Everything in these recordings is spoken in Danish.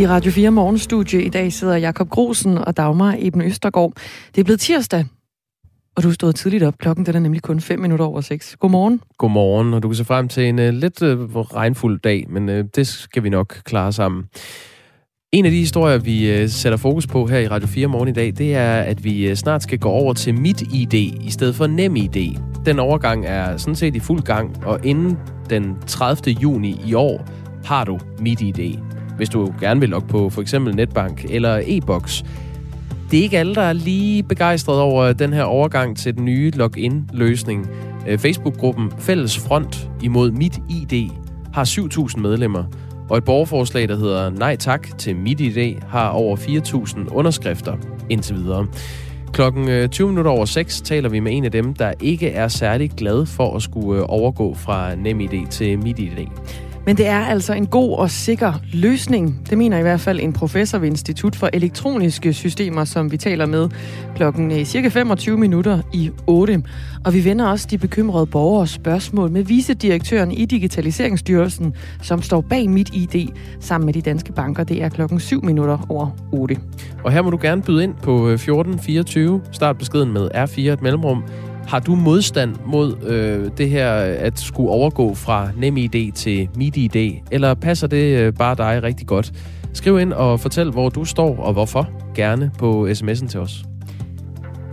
I Radio 4 Morgenstudie i dag sidder Jakob Grosen og Dagmar Eben Østergaard. Det er blevet tirsdag, og du er stået tidligt op. Klokken den er nemlig kun 5 minutter over 6. Godmorgen. Godmorgen, og du kan se frem til en uh, lidt uh, regnfuld dag, men uh, det skal vi nok klare sammen. En af de historier, vi uh, sætter fokus på her i Radio 4 morgen i dag, det er, at vi uh, snart skal gå over til mit ID i stedet for nem ID. Den overgang er sådan set i fuld gang, og inden den 30. juni i år har du mit ID hvis du gerne vil logge på for eksempel netbank eller e-boks. Det er ikke alle, der er lige begejstret over den her overgang til den nye login-løsning. Øh, Facebook-gruppen Fælles Front imod Mit ID har 7.000 medlemmer, og et borgerforslag, der hedder Nej tak til Mit ID, har over 4.000 underskrifter indtil videre. Klokken øh, 20 minutter over 6 taler vi med en af dem, der ikke er særlig glad for at skulle øh, overgå fra NemID til MitID. Men det er altså en god og sikker løsning. Det mener i hvert fald en professor ved Institut for Elektroniske Systemer, som vi taler med klokken øh, cirka 25 minutter i 8. Og vi vender også de bekymrede borgers spørgsmål med vicedirektøren i Digitaliseringsstyrelsen, som står bag mit ID sammen med de danske banker. Det er klokken 7 minutter over 8. Og her må du gerne byde ind på øh, 1424. Start beskeden med R4 et mellemrum. Har du modstand mod øh, det her at skulle overgå fra NemID til MidiID, eller passer det øh, bare dig rigtig godt? Skriv ind og fortæl, hvor du står og hvorfor, gerne på sms'en til os.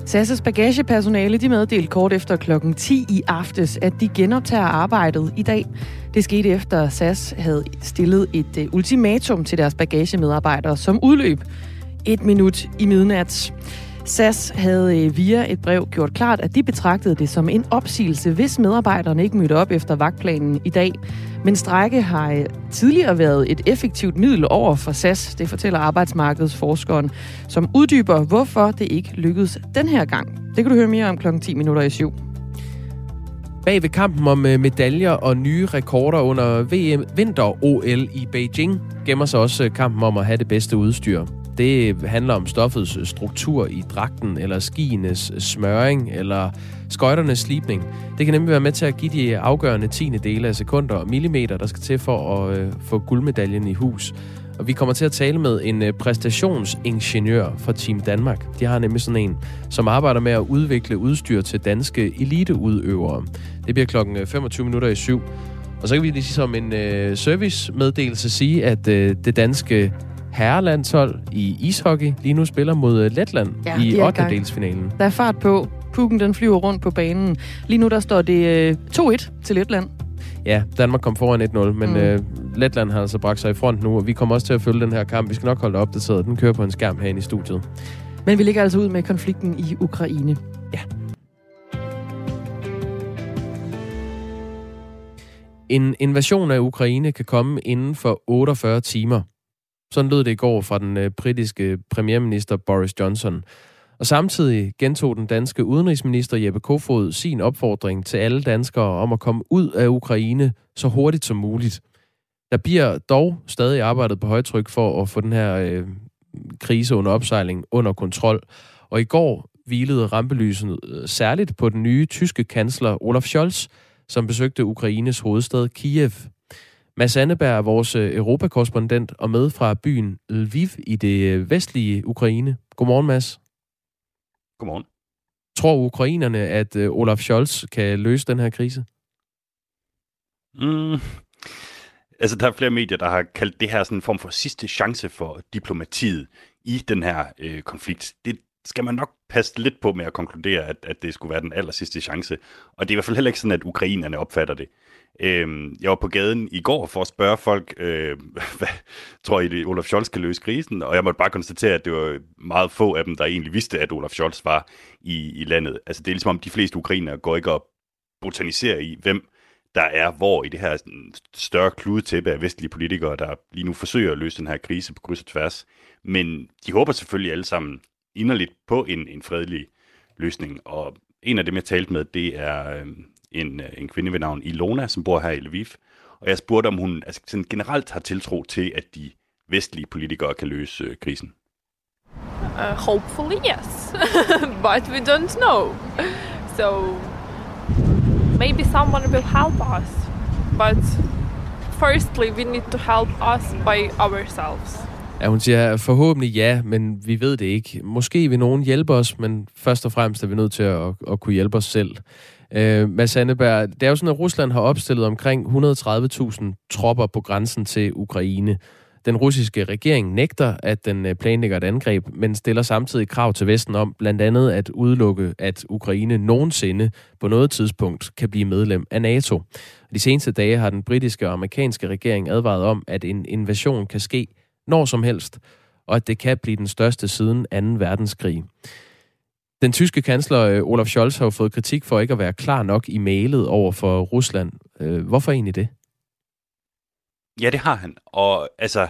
SAS' bagagepersonale de meddelte kort efter klokken 10 i aftes, at de genoptager arbejdet i dag. Det skete efter SAS havde stillet et øh, ultimatum til deres bagagemedarbejdere, som udløb et minut i midnat. SAS havde øh, via et brev gjort klart, at de betragtede det som en opsigelse, hvis medarbejderne ikke mødte op efter vagtplanen i dag. Men strække har øh, tidligere været et effektivt middel over for SAS, det fortæller arbejdsmarkedsforskeren, som uddyber, hvorfor det ikke lykkedes den her gang. Det kan du høre mere om klokken 10 minutter i syv. Bag ved kampen om øh, medaljer og nye rekorder under VM Vinter-OL i Beijing gemmer sig også kampen om at have det bedste udstyr. Det handler om stoffets struktur i dragten, eller skienes smøring, eller skøjternes slipning. Det kan nemlig være med til at give de afgørende tiende dele af sekunder og millimeter, der skal til for at øh, få guldmedaljen i hus. Og vi kommer til at tale med en øh, præstationsingeniør fra Team Danmark. De har nemlig sådan en, som arbejder med at udvikle udstyr til danske eliteudøvere. Det bliver klokken øh, 25 minutter i syv. Og så kan vi lige som en øh, servicemeddelelse sige, at øh, det danske herrelandshold i ishockey lige nu spiller mod øh, Letland ja, i 8. delsfinalen. Der er fart på. Pukken den flyver rundt på banen. Lige nu der står det øh, 2-1 til Letland. Ja, Danmark kom foran 1-0, men mm. øh, Letland har altså bragt sig i front nu, og vi kommer også til at følge den her kamp. Vi skal nok holde opdateret. Den kører på en skærm herinde i studiet. Men vi ligger altså ud med konflikten i Ukraine. Ja. En invasion af Ukraine kan komme inden for 48 timer. Sådan lød det i går fra den øh, britiske premierminister Boris Johnson. Og samtidig gentog den danske udenrigsminister Jeppe Kofod sin opfordring til alle danskere om at komme ud af Ukraine så hurtigt som muligt. Der bliver dog stadig arbejdet på højtryk for at få den her øh, krise under opsejling under kontrol. Og i går hvilede rampelyset øh, særligt på den nye tyske kansler Olaf Scholz, som besøgte Ukraines hovedstad Kiev. Mads Anneberg er vores øh, europakorrespondent og med fra byen Lviv i det øh, vestlige Ukraine. Godmorgen, Mads. Godmorgen. Tror ukrainerne, at øh, Olaf Scholz kan løse den her krise? Mm. Altså, der er flere medier, der har kaldt det her sådan en form for sidste chance for diplomatiet i den her øh, konflikt. Det skal man nok passe lidt på med at konkludere, at, at det skulle være den aller sidste chance. Og det er i hvert fald heller ikke sådan, at ukrainerne opfatter det. Øh, jeg var på gaden i går for at spørge folk, øh, hvad tror I, at Olaf Scholz kan løse krisen? Og jeg måtte bare konstatere, at det var meget få af dem, der egentlig vidste, at Olaf Scholz var i, i landet. Altså det er ligesom om de fleste ukrainere går ikke op botaniserer i, hvem der er hvor i det her større kludetæppe af vestlige politikere, der lige nu forsøger at løse den her krise på kryds og tværs. Men de håber selvfølgelig alle sammen inderligt på en, en fredelig løsning. Og en af dem, jeg talte med, det er øhm, en, øh, en kvinde ved navn Ilona, som bor her i Lviv. Og jeg spurgte, om hun altså, sådan generelt har tiltro til, at de vestlige politikere kan løse øh, krisen. Uh, hopefully yes, but we don't know. So maybe someone will help us, but firstly we need to help us by ourselves. Ja, hun siger forhåbentlig ja, men vi ved det ikke. Måske vil nogen hjælpe os, men først og fremmest er vi nødt til at, at kunne hjælpe os selv. Øh, Mads Anneberg, det er jo sådan, at Rusland har opstillet omkring 130.000 tropper på grænsen til Ukraine. Den russiske regering nægter, at den øh, planlægger et angreb, men stiller samtidig krav til Vesten om blandt andet at udelukke, at Ukraine nogensinde på noget tidspunkt kan blive medlem af NATO. De seneste dage har den britiske og amerikanske regering advaret om, at en invasion kan ske når som helst, og at det kan blive den største siden 2. verdenskrig. Den tyske kansler øh, Olaf Scholz har jo fået kritik for ikke at være klar nok i mailet over for Rusland. Øh, hvorfor egentlig det? Ja, det har han. Og altså,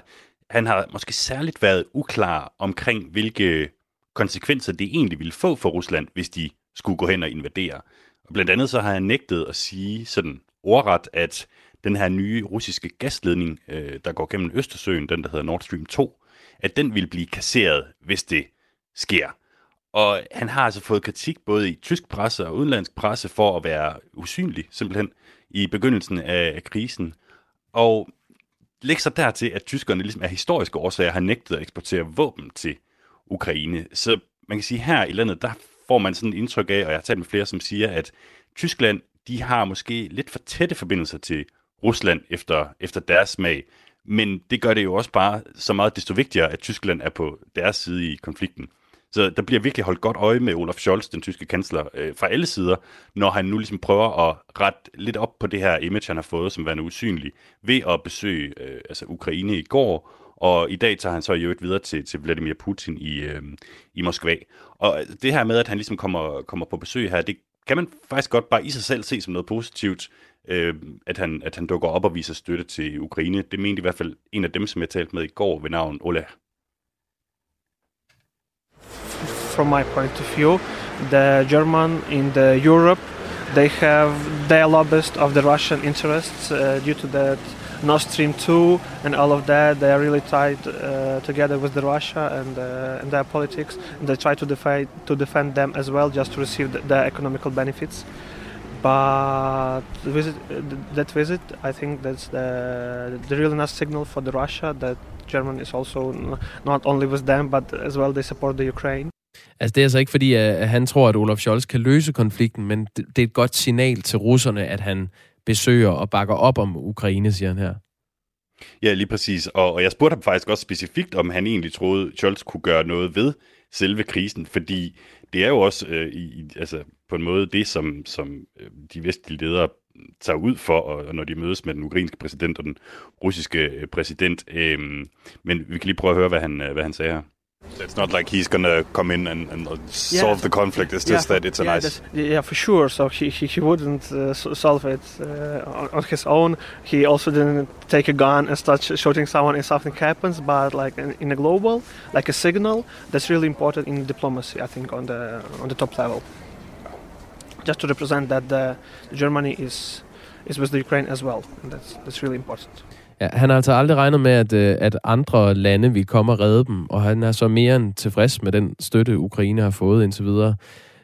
han har måske særligt været uklar omkring, hvilke konsekvenser det egentlig ville få for Rusland, hvis de skulle gå hen og invadere. Og blandt andet så har han nægtet at sige sådan ordret, at den her nye russiske gasledning, øh, der går gennem Østersøen, den der hedder Nord Stream 2, at den vil blive kasseret, hvis det sker. Og han har altså fået kritik både i tysk presse og udenlandsk presse for at være usynlig, simpelthen, i begyndelsen af, krisen. Og læg sig dertil, at tyskerne ligesom af historiske årsager har nægtet at eksportere våben til Ukraine. Så man kan sige, her i landet, der får man sådan et indtryk af, og jeg har talt med flere, som siger, at Tyskland, de har måske lidt for tætte forbindelser til Rusland efter, efter deres smag. Men det gør det jo også bare så meget desto vigtigere, at Tyskland er på deres side i konflikten. Så der bliver virkelig holdt godt øje med Olaf Scholz, den tyske kansler, øh, fra alle sider, når han nu ligesom prøver at rette lidt op på det her image, han har fået som værende usynlig, ved at besøge øh, altså Ukraine i går, og i dag tager han så i øvrigt videre til, til Vladimir Putin i, øh, i Moskva. Og øh, det her med, at han ligesom kommer, kommer på besøg her, det kan man faktisk godt bare i sig selv se som noget positivt, øh, at, han, at han dukker op og viser støtte til Ukraine. Det mente i hvert fald en af dem, som jeg talte med i går ved navn Ola. From my point of view, the German in the Europe, they have their lobbyist of the Russian interests uh, due to that Nord Stream 2 and all of that. They are really tied uh, together with the Russia and, uh, and their politics. And they try to defend to defend them as well, just to receive the, economical benefits. But visit, that visit, I think that's the, the real nice signal for the Russia that Germany is also not only with them, but as well they support the Ukraine. Altså det er altså ikke fordi, at han tror, at Olaf Scholz kan løse konflikten, men det er et godt signal til russerne, at han besøger og bakker op om Ukraine, siger han her. Ja, lige præcis. Og, og jeg spurgte ham faktisk også specifikt, om han egentlig troede, Scholz kunne gøre noget ved selve krisen, fordi det er jo også øh, i, altså, på en måde det, som, som øh, de vestlige ledere tager ud for, og, når de mødes med den ukrainske præsident og den russiske øh, præsident. Øh, men vi kan lige prøve at høre, hvad han, øh, hvad han sagde her. It's not like he's gonna come in and, and solve yeah. the conflict. It's just yeah, that it's a yeah, nice. Yeah, for sure. So he he, he wouldn't uh, solve it uh, on, on, his own. He also didn't take a gun and start shooting someone if something happens. But like in, in, a global, like a signal, that's really important in diplomacy. I think on the on the top level, just to represent that the Germany is is with the Ukraine as well. And that's that's really important. Ja, han har altså aldrig regnet med, at, øh, at andre lande vil komme og redde dem, og han er så mere end tilfreds med den støtte, Ukraine har fået indtil videre.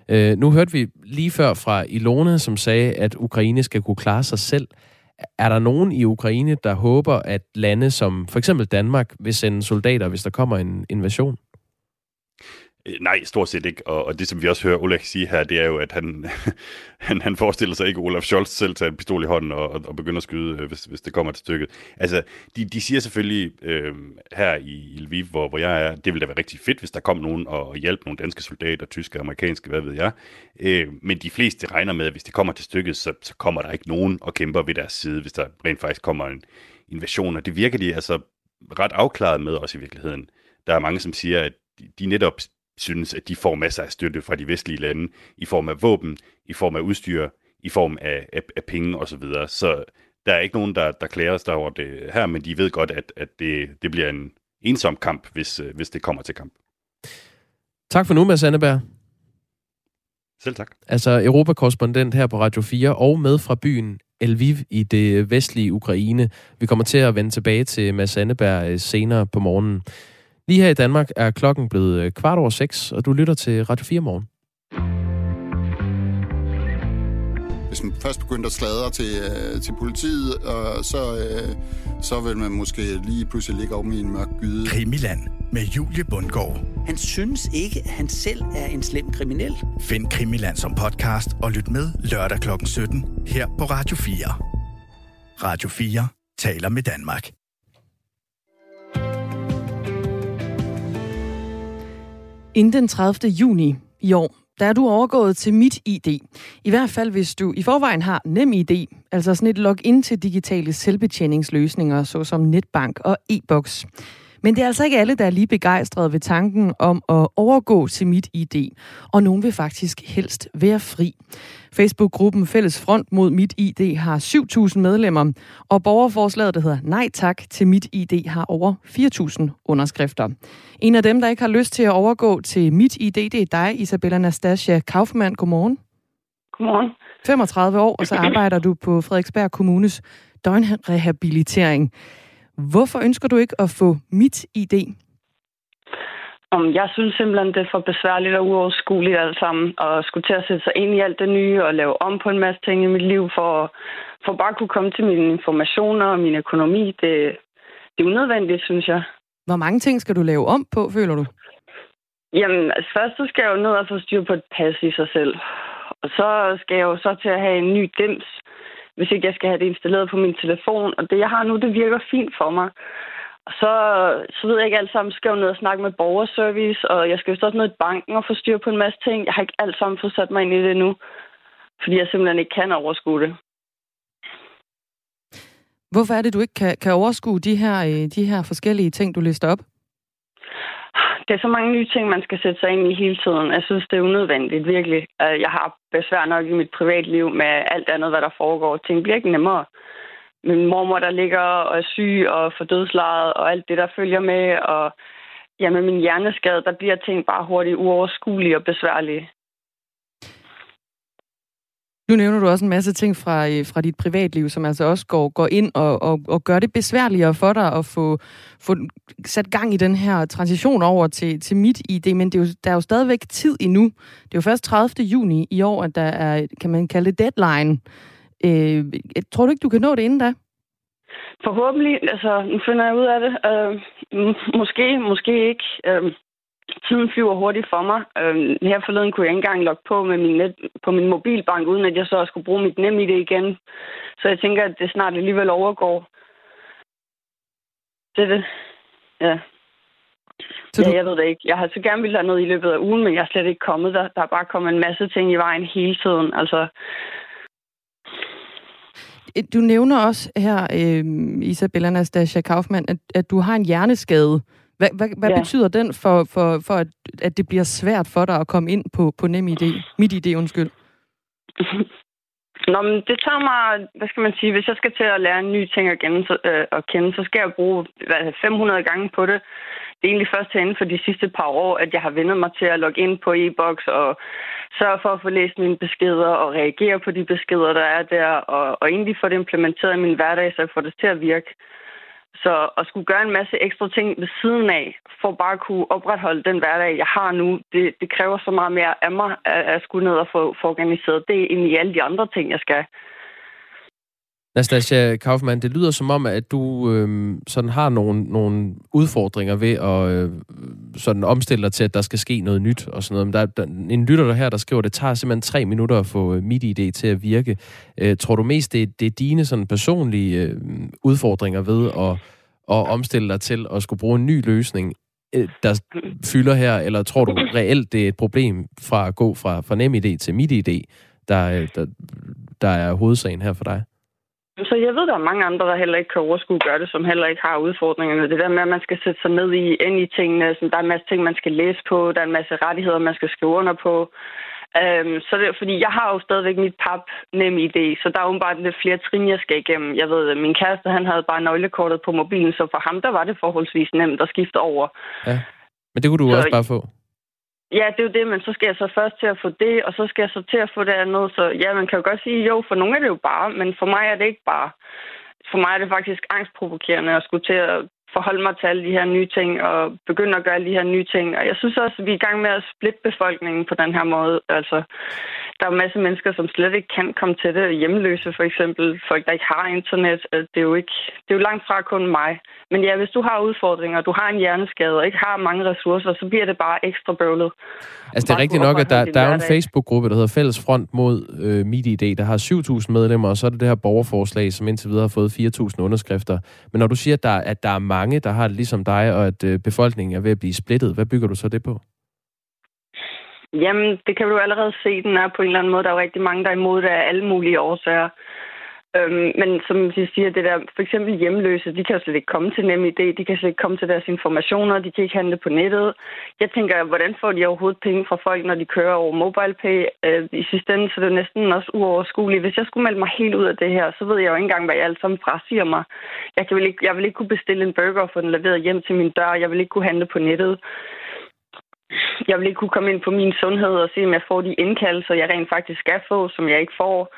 Øh, nu hørte vi lige før fra Ilona, som sagde, at Ukraine skal kunne klare sig selv. Er der nogen i Ukraine, der håber, at lande som for eksempel Danmark vil sende soldater, hvis der kommer en invasion? Øh, nej, stort set ikke. Og, og det, som vi også hører Oleg sige her, det er jo, at han, han, han forestiller sig ikke, at Olaf Scholz selv tager en pistol i hånden og, og, og begynder at skyde, øh, hvis, hvis det kommer til stykket. Altså, de, de siger selvfølgelig øh, her i Lviv, hvor, hvor jeg er, det ville da være rigtig fedt, hvis der kom nogen og, og hjalp nogle danske soldater, tyske, amerikanske, hvad ved jeg. Øh, men de fleste regner med, at hvis det kommer til stykket, så, så kommer der ikke nogen og kæmper ved deres side, hvis der rent faktisk kommer en invasion. Og det virker de altså ret afklaret med også i virkeligheden. Der er mange, som siger, at de netop synes, at de får masser af støtte fra de vestlige lande i form af våben, i form af udstyr, i form af, af, af penge osv. Så, videre. så der er ikke nogen, der, der klager sig over det her, men de ved godt, at, at det, det bliver en ensom kamp, hvis, hvis det kommer til kamp. Tak for nu, Mads Anneberg. Selv tak. Altså Europakorrespondent her på Radio 4 og med fra byen Lviv i det vestlige Ukraine. Vi kommer til at vende tilbage til Mads Anneberg øh, senere på morgenen. Lige her i Danmark er klokken blevet øh, kvart over seks, og du lytter til Radio 4 morgen. hvis man først begyndte at sladre til, øh, til politiet, og så, øh, så vil man måske lige pludselig ligge om i en mørk gyde. Krimiland med Julie Bundgaard. Han synes ikke, at han selv er en slem kriminel. Find Krimiland som podcast og lyt med lørdag kl. 17 her på Radio 4. Radio 4 taler med Danmark. Inden den 30. juni i år, der er du overgået til mit ID. I hvert fald, hvis du i forvejen har nem ID, altså sådan et login til digitale selvbetjeningsløsninger, såsom netbank og e-boks. Men det er altså ikke alle, der er lige begejstrede ved tanken om at overgå til mit ID, og nogen vil faktisk helst være fri. Facebook-gruppen Fælles Front mod Mit ID har 7.000 medlemmer, og borgerforslaget, der hedder Nej tak til Mit ID, har over 4.000 underskrifter. En af dem, der ikke har lyst til at overgå til Mit ID, det er dig, Isabella Nastasia Kaufmann. Godmorgen. Godmorgen. 35 år, og så arbejder du på Frederiksberg Kommunes døgnrehabilitering. Hvorfor ønsker du ikke at få mit ID? Om jeg synes simpelthen, det er for besværligt og uoverskueligt alt sammen, og skulle til at sætte sig ind i alt det nye og lave om på en masse ting i mit liv, for, for bare at kunne komme til mine informationer og min økonomi. Det, det er unødvendigt, synes jeg. Hvor mange ting skal du lave om på, føler du? Jamen, altså først så skal jeg jo ned og få styr på et pas i sig selv. Og så skal jeg jo så til at have en ny dims, hvis ikke jeg skal have det installeret på min telefon. Og det, jeg har nu, det virker fint for mig. Og så, så ved jeg ikke alt sammen, skal jeg ned og snakke med borgerservice, og jeg skal jo også ned i banken og få styr på en masse ting. Jeg har ikke alt sammen fået sat mig ind i det nu, fordi jeg simpelthen ikke kan overskue det. Hvorfor er det, du ikke kan, kan overskue de her, øh, de her forskellige ting, du lister op? Det er så mange nye ting, man skal sætte sig ind i hele tiden. Jeg synes, det er unødvendigt, virkelig. Øh, jeg har besvær nok i mit privatliv med alt andet, hvad der foregår. Ting bliver ikke nemmere. Min mormor, der ligger og er syg og får dødslejet, og alt det, der følger med, og ja, med min hjerneskade, der bliver ting bare hurtigt uoverskuelige og besværlige. Nu nævner du også en masse ting fra, øh, fra dit privatliv, som altså også går, går ind og, og, og gør det besværligere for dig at få, få sat gang i den her transition over til, til mit ID, men det er jo, der er jo stadigvæk tid endnu. Det er jo først 30. juni i år, at der er, kan man kalde det deadline. Øh, tror du ikke, du kan nå det inden da? Forhåbentlig. Altså, nu finder jeg ud af det. Øh, måske, måske ikke. Øh, tiden flyver hurtigt for mig. Øh, her forleden kunne jeg ikke engang logge på med min net, på min mobilbank, uden at jeg så skulle bruge mit nem det igen. Så jeg tænker, at det snart alligevel overgår. Det er det. Ja. Så ja, du... jeg ved det ikke. Jeg har så gerne ville have noget i løbet af ugen, men jeg er slet ikke kommet der. Der er bare kommet en masse ting i vejen hele tiden. Altså, du nævner også her, øh, Isabella Nastasia Kaufmann, at, at du har en hjerneskade. Hvad, hvad, hvad ja. betyder den for, for, for at, at det bliver svært for dig at komme ind på, på NemID? Mit idé, undskyld. Nå, men det tager mig, hvad skal man sige, hvis jeg skal til at lære en ny ting at kende, så, øh, at kende, så skal jeg bruge hvad, 500 gange på det. Det er egentlig først herinde for de sidste par år, at jeg har vendt mig til at logge ind på e-boks og sørge for at få læst mine beskeder og reagere på de beskeder, der er der, og, og egentlig få det implementeret i min hverdag, så jeg får det til at virke. Så at skulle gøre en masse ekstra ting ved siden af, for bare at kunne opretholde den hverdag, jeg har nu, det, det kræver så meget mere af mig, at, at skulle ned og få, få organiseret det ind i alle de andre ting, jeg skal. Nastasia Kaufmann, det lyder som om, at du øh, sådan har nogle, nogle udfordringer ved at øh, sådan omstille dig til, at der skal ske noget nyt og sådan noget. Men der, der en lytter der her, der skriver, at det tager simpelthen tre minutter at få øh, mit idé til at virke. Øh, tror du mest, det, det er dine sådan personlige øh, udfordringer ved at, at omstille dig til at skulle bruge en ny løsning, øh, der fylder her, eller tror du reelt, det er et problem fra at gå fra, fra NemID til MitID, der, øh, der, der er hovedsagen her for dig? Så jeg ved, der er mange andre, der heller ikke kan overskue gøre det, som heller ikke har udfordringerne. Det der med, at man skal sætte sig ned i, ind i tingene. Sådan, der er en masse ting, man skal læse på. Der er en masse rettigheder, man skal skrive under på. Um, så det er fordi, jeg har jo stadigvæk mit pap nem idé, så der er åbenbart lidt flere trin, jeg skal igennem. Jeg ved, min kæreste, han havde bare nøglekortet på mobilen, så for ham, der var det forholdsvis nemt at skifte over. Ja, men det kunne du så, også bare få. Ja, det er jo det, men så skal jeg så først til at få det, og så skal jeg så til at få det andet. Så ja, man kan jo godt sige, jo, for nogle er det jo bare, men for mig er det ikke bare. For mig er det faktisk angstprovokerende at skulle til at forholde mig til alle de her nye ting, og begynde at gøre alle de her nye ting. Og jeg synes også, at vi er i gang med at splitte befolkningen på den her måde. Altså, der er masser af mennesker, som slet ikke kan komme til det. Hjemløse for eksempel, folk, der ikke har internet. Øh, det er jo, ikke, det er jo langt fra kun mig. Men ja, hvis du har udfordringer, du har en hjerneskade og ikke har mange ressourcer, så bliver det bare ekstra bøvlet. Altså det er rigtigt nok, at der, der er en Facebook-gruppe, der hedder Fælles Front mod øh, MitID, der har 7.000 medlemmer, og så er det det her borgerforslag, som indtil videre har fået 4.000 underskrifter. Men når du siger, at der, at der er mange, der har det ligesom dig, og at øh, befolkningen er ved at blive splittet, hvad bygger du så det på? Jamen, det kan du allerede se, den er på en eller anden måde. Der er jo rigtig mange, der er imod det af alle mulige årsager. Øhm, men som de siger, det der, for eksempel hjemløse, de kan jo slet ikke komme til nem idé, de kan slet ikke komme til deres informationer, de kan ikke handle på nettet. Jeg tænker, hvordan får de overhovedet penge fra folk, når de kører over MobilePay? Øh, I sidste ende, så er det næsten også uoverskueligt. Hvis jeg skulle melde mig helt ud af det her, så ved jeg jo ikke engang, hvad jeg alt sammen frasiger mig. Jeg, kan vel ikke, jeg vil ikke kunne bestille en burger og få den leveret hjem til min dør. Jeg vil ikke kunne handle på nettet jeg vil ikke kunne komme ind på min sundhed og se, om jeg får de indkaldelser, jeg rent faktisk skal få, som jeg ikke får.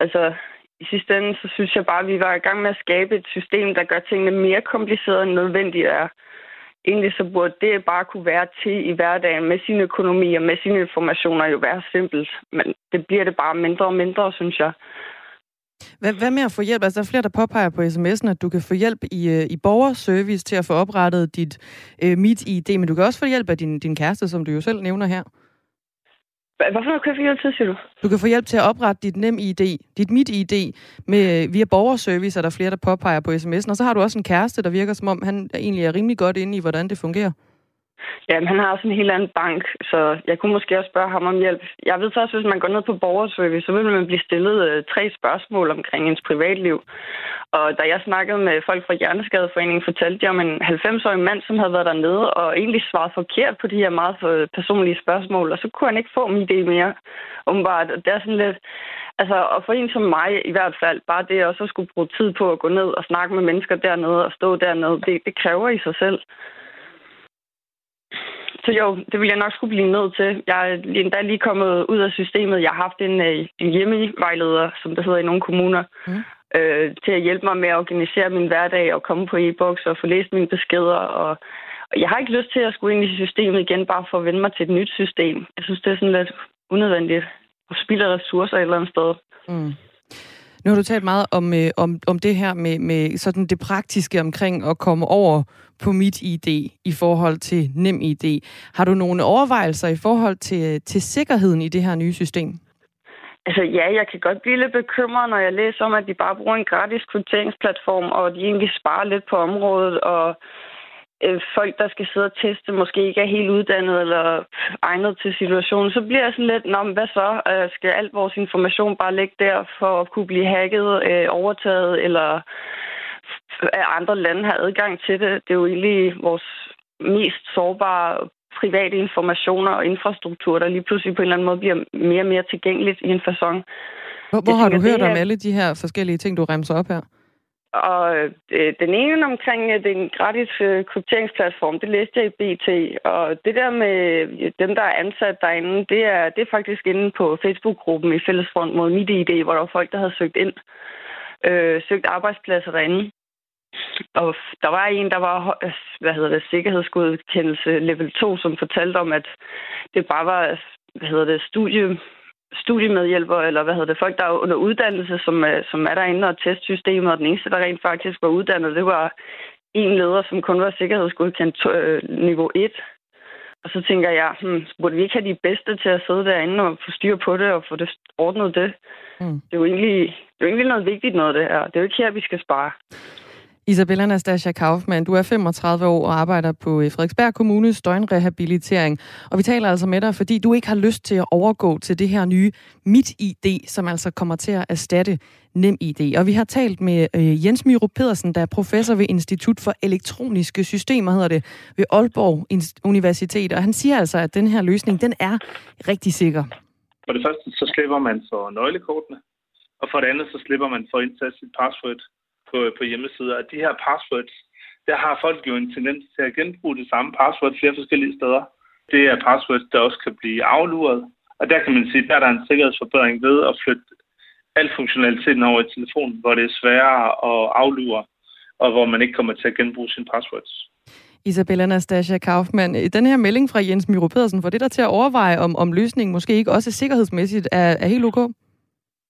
Altså, i sidste ende, så synes jeg bare, at vi var i gang med at skabe et system, der gør tingene mere komplicerede end nødvendigt er. Egentlig så burde det bare kunne være til i hverdagen med sin økonomi og med sine informationer jo være simpelt. Men det bliver det bare mindre og mindre, synes jeg. Hvad, hvad med at få hjælp? Altså, der er flere, der påpeger på sms'en, at du kan få hjælp i, øh, i borgerservice til at få oprettet dit øh, MitID, men du kan også få hjælp af din, din kæreste, som du jo selv nævner her. Hvorfor kan jeg få hjælp til, siger du? Du kan få hjælp til at oprette dit NemID, dit MitID, med, øh, via borgerservice, er der flere, der påpeger på sms'en. Og så har du også en kæreste, der virker som om, han egentlig er rimelig godt inde i, hvordan det fungerer. Ja, han har også en helt anden bank, så jeg kunne måske også spørge ham om hjælp. Jeg ved så også, hvis man går ned på borgerservice, så vil man blive stillet øh, tre spørgsmål omkring ens privatliv. Og da jeg snakkede med folk fra Hjerneskadeforeningen, fortalte de om en 90-årig mand, som havde været dernede og egentlig svaret forkert på de her meget øh, personlige spørgsmål, og så kunne han ikke få min idé mere, umiddelbart. Det er sådan lidt... Altså, og for en som mig i hvert fald, bare det også at skulle bruge tid på at gå ned og snakke med mennesker dernede og stå dernede, det, det kræver i sig selv. Så jo, det vil jeg nok skulle blive nødt til. Jeg er endda lige kommet ud af systemet. Jeg har haft en, øh, en hjemmevejleder, som det hedder i nogle kommuner, mm. øh, til at hjælpe mig med at organisere min hverdag og komme på e-boks og få læst mine beskeder. Og, og jeg har ikke lyst til at skulle ind i systemet igen, bare for at vende mig til et nyt system. Jeg synes, det er sådan lidt unødvendigt og spilder ressourcer et eller andet sted. Mm. Nu har du talt meget om, øh, om, om det her med, med sådan det praktiske omkring at komme over på mit ID i forhold til nem ID. Har du nogle overvejelser i forhold til, øh, til sikkerheden i det her nye system? Altså ja, jeg kan godt blive lidt bekymret, når jeg læser om, at de bare bruger en gratis krypteringsplatform, og de egentlig sparer lidt på området, og øh, folk, der skal sidde og teste, måske ikke er helt uddannet eller egnet til situationen, så bliver jeg sådan lidt, Nå, hvad så? Øh, skal alt vores information bare ligge der for at kunne blive hacket, øh, overtaget, eller at andre lande har adgang til det? Det er jo egentlig vores mest sårbare private informationer og infrastruktur, der lige pludselig på en eller anden måde bliver mere og mere tilgængeligt i en fasong. Hvor, hvor har du hørt om alle de her forskellige ting, du remser op her? Og øh, den ene omkring øh, den gratis øh, krypteringsplatform, det læste jeg i BT. Og det der med øh, dem, der er ansat derinde, det er, det er faktisk inde på Facebook-gruppen i Fællesfront mod MitID, hvor der var folk, der havde søgt ind, øh, søgt arbejdspladser derinde. Og der var en, der var, øh, hvad hedder det, sikkerhedsgodkendelse level 2, som fortalte om, at det bare var, hvad hedder det, studie studiemedhjælper, eller hvad hedder det, folk, der er under uddannelse, som, som er derinde og testsystemet, og den eneste, der rent faktisk var uddannet, det var en leder, som kun var sikkerhedsgodkendt øh, niveau 1. Og så tænker jeg, hmm, burde vi ikke have de bedste til at sidde derinde og få styr på det og få det ordnet det? Mm. Det, er jo egentlig, det er jo egentlig noget vigtigt noget, det her. Det er jo ikke her, vi skal spare. Isabella Nastasia Kaufmann, du er 35 år og arbejder på øh, Frederiksberg Kommunes døgnrehabilitering. Og vi taler altså med dig, fordi du ikke har lyst til at overgå til det her nye MitID, som altså kommer til at erstatte NemID. Og vi har talt med øh, Jens Myrup Pedersen, der er professor ved Institut for Elektroniske Systemer, hedder det, ved Aalborg Universitet. Og han siger altså, at den her løsning, den er rigtig sikker. For det første, så slipper man for nøglekortene. Og for det andet, så slipper man for at indtage sit password på, på hjemmesider, at de her passwords, der har folk jo en tendens til at genbruge det samme password flere forskellige steder. Det er passwords, der også kan blive afluret, og der kan man sige, der er der en sikkerhedsforbedring ved at flytte al funktionaliteten over i telefonen, hvor det er sværere at aflure, og hvor man ikke kommer til at genbruge sine passwords. Isabella Nastasia Kaufmann, den her melding fra Jens Myro Pedersen, får det der til at overveje, om, om løsningen måske ikke også sikkerhedsmæssigt er, er helt ok?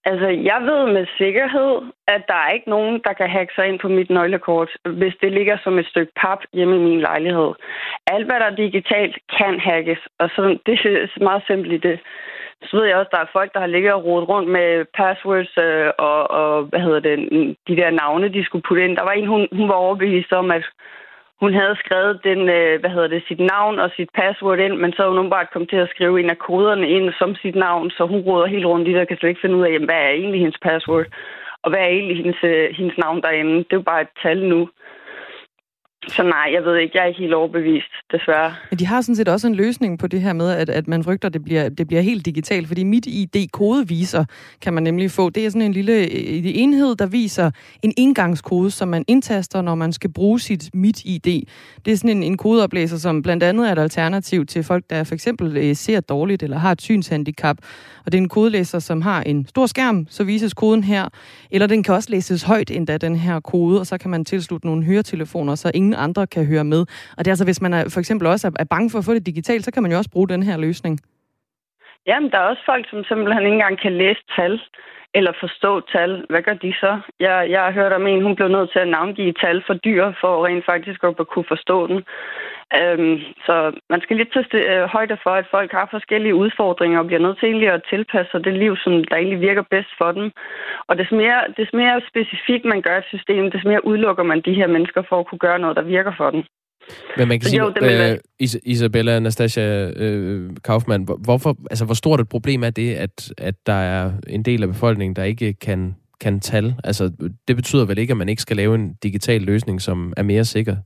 Altså, jeg ved med sikkerhed, at der er ikke nogen, der kan hacke sig ind på mit nøglekort, hvis det ligger som et stykke pap hjemme i min lejlighed. Alt, hvad der er digitalt, kan hackes, og så, det er meget simpelt i det. Så ved jeg også, at der er folk, der har ligget og rodet rundt med passwords øh, og, og, hvad hedder det, de der navne, de skulle putte ind. Der var en, hun, hun var overbevist om, at hun havde skrevet den, øh, hvad hedder det, sit navn og sit password ind, men så hun bare kommet til at skrive en af koderne ind som sit navn, så hun råder helt rundt i det, og kan slet ikke finde ud af, jamen, hvad er egentlig hendes password, og hvad er egentlig hendes, øh, hendes navn derinde. Det er jo bare et tal nu. Så nej, jeg ved ikke, jeg er ikke helt overbevist, desværre. Men de har sådan set også en løsning på det her med, at, at man frygter, at det bliver, det bliver helt digitalt, fordi mit ID-kodeviser kan man nemlig få. Det er sådan en lille øh, enhed, der viser en indgangskode, som man indtaster, når man skal bruge sit mit ID. Det er sådan en, en kodeoplæser, som blandt andet er et alternativ til folk, der for eksempel øh, ser dårligt eller har et synshandicap. Og det er en kodelæser, som har en stor skærm, så vises koden her. Eller den kan også læses højt endda, den her kode, og så kan man tilslutte nogle høretelefoner, så ingen andre kan høre med. Og det er altså, hvis man er, for eksempel også er bange for at få det digitalt, så kan man jo også bruge den her løsning. Jamen, der er også folk, som simpelthen ikke engang kan læse tal eller forstå tal. Hvad gør de så? Jeg, jeg har hørt om en, hun blev nødt til at navngive tal for dyr, for rent faktisk at kunne forstå den. Øhm, så man skal lidt tage øh, højde for, at folk har forskellige udfordringer og bliver nødt til at tilpasse sig det liv, som der egentlig virker bedst for dem. Og des mere, des mere specifikt man gør et system, des mere udelukker man de her mennesker for at kunne gøre noget, der virker for dem. Men man kan sige, jo, øh, Is- Isabella Anastasia øh, Kaufmann, hvorfor, altså, hvor stort et problem er det, at, at der er en del af befolkningen, der ikke kan, kan tal? Altså, det betyder vel ikke, at man ikke skal lave en digital løsning, som er mere sikker?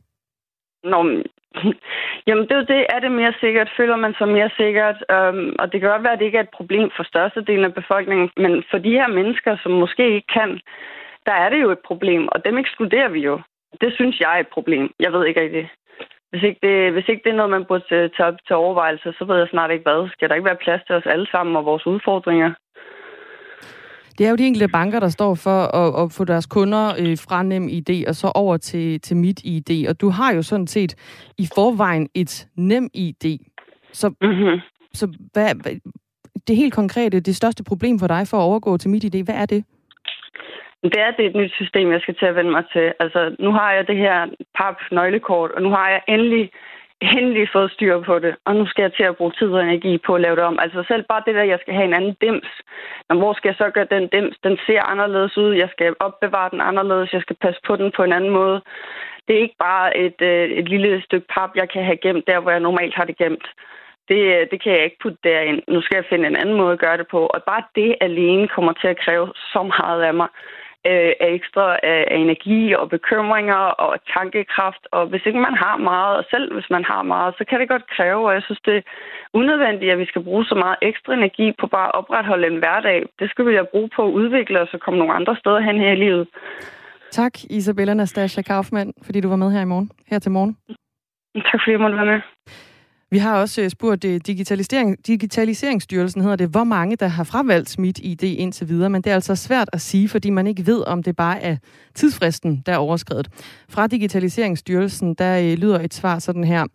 Nå, jamen det er jo det. Er det mere sikkert? Føler man sig mere sikkert? Øhm, og det kan godt være, at det ikke er et problem for størstedelen af befolkningen, men for de her mennesker, som måske ikke kan, der er det jo et problem, og dem ekskluderer vi jo. Det synes jeg er et problem. Jeg ved ikke rigtig. Hvis ikke, det, hvis ikke det er noget, man burde tage op til overvejelse, så ved jeg snart ikke hvad. Skal der ikke være plads til os alle sammen og vores udfordringer? Det er jo de enkelte banker, der står for at, at få deres kunder øh, fra nem ID og så over til, til mit ID. Og du har jo sådan set i forvejen et nem ID. Så, mm-hmm. så hvad, det helt konkrete, det største problem for dig for at overgå til mit ID, hvad er det? Det er, det et nyt system, jeg skal til at vende mig til. Altså, nu har jeg det her pap-nøglekort, og nu har jeg endelig endelig fået styr på det, og nu skal jeg til at bruge tid og energi på at lave det om. Altså selv bare det der, jeg skal have en anden dims. Men hvor skal jeg så gøre den dims? Den ser anderledes ud. Jeg skal opbevare den anderledes. Jeg skal passe på den på en anden måde. Det er ikke bare et, øh, et lille stykke pap, jeg kan have gemt der, hvor jeg normalt har det gemt. Det, øh, det kan jeg ikke putte derind. Nu skal jeg finde en anden måde at gøre det på. Og bare det alene kommer til at kræve så meget af mig øh, af ekstra af, af energi og bekymringer og tankekraft. Og hvis ikke man har meget, og selv hvis man har meget, så kan det godt kræve, og jeg synes, det er unødvendigt, at vi skal bruge så meget ekstra energi på bare at opretholde en hverdag. Det skal vi da bruge på at udvikle os og komme nogle andre steder hen her i livet. Tak, Isabella Nastasia Kaufmann, fordi du var med her i morgen. Her til morgen. Tak fordi jeg måtte være med. Vi har også øh, spurgt øh, digitalisering, Digitaliseringsstyrelsen, hedder det, hvor mange der har fravalgt Smit ID indtil videre, men det er altså svært at sige, fordi man ikke ved, om det bare er tidsfristen, der er overskrevet. Fra Digitaliseringsstyrelsen, der øh, lyder et svar sådan her.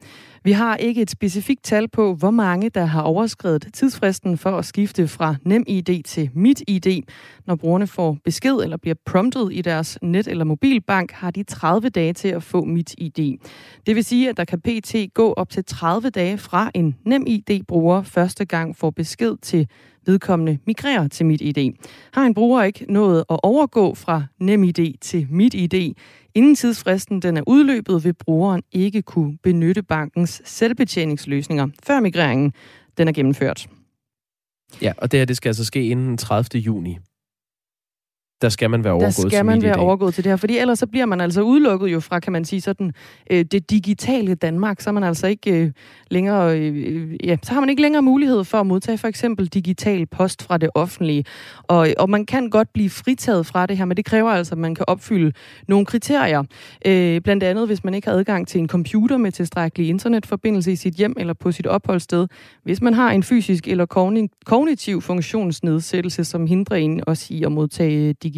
Vi har ikke et specifikt tal på, hvor mange der har overskrevet tidsfristen for at skifte fra NemID til MitID. Når brugerne får besked eller bliver promptet i deres net- eller mobilbank, har de 30 dage til at få MitID. Det vil sige, at der kan pt. gå op til 30 dage fra en NemID-bruger første gang får besked til vedkommende migrerer til MitID. Har en bruger ikke nået at overgå fra NemID til MitID, Inden tidsfristen den er udløbet, vil brugeren ikke kunne benytte bankens selvbetjeningsløsninger, før migreringen den er gennemført. Ja, og det her det skal altså ske inden 30. juni der skal man være overgået til Der skal man være overgået til det her, fordi ellers så bliver man altså udelukket jo fra, kan man sige, sådan øh, det digitale Danmark, så er man altså ikke øh, længere, øh, ja, så har man ikke længere mulighed for at modtage for eksempel digital post fra det offentlige. Og, og man kan godt blive fritaget fra det her, men det kræver altså, at man kan opfylde nogle kriterier. Øh, blandt andet, hvis man ikke har adgang til en computer med tilstrækkelig internetforbindelse i sit hjem eller på sit opholdssted. Hvis man har en fysisk eller kognitiv funktionsnedsættelse, som hindrer en også i at modtage digital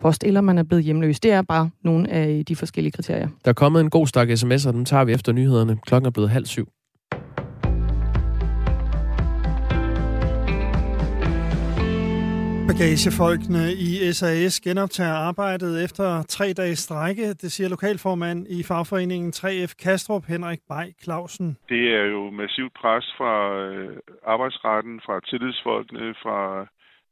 post, eller man er blevet hjemløs. Det er bare nogle af de forskellige kriterier. Der er kommet en god stak sms'er, dem tager vi efter nyhederne. Klokken er blevet halv syv. Bagagefolkene i SAS genoptager arbejdet efter tre dages strække, det siger lokalformand i fagforeningen 3F Kastrup, Henrik Bay Clausen. Det er jo massivt pres fra øh, arbejdsretten, fra tillidsfolkene, fra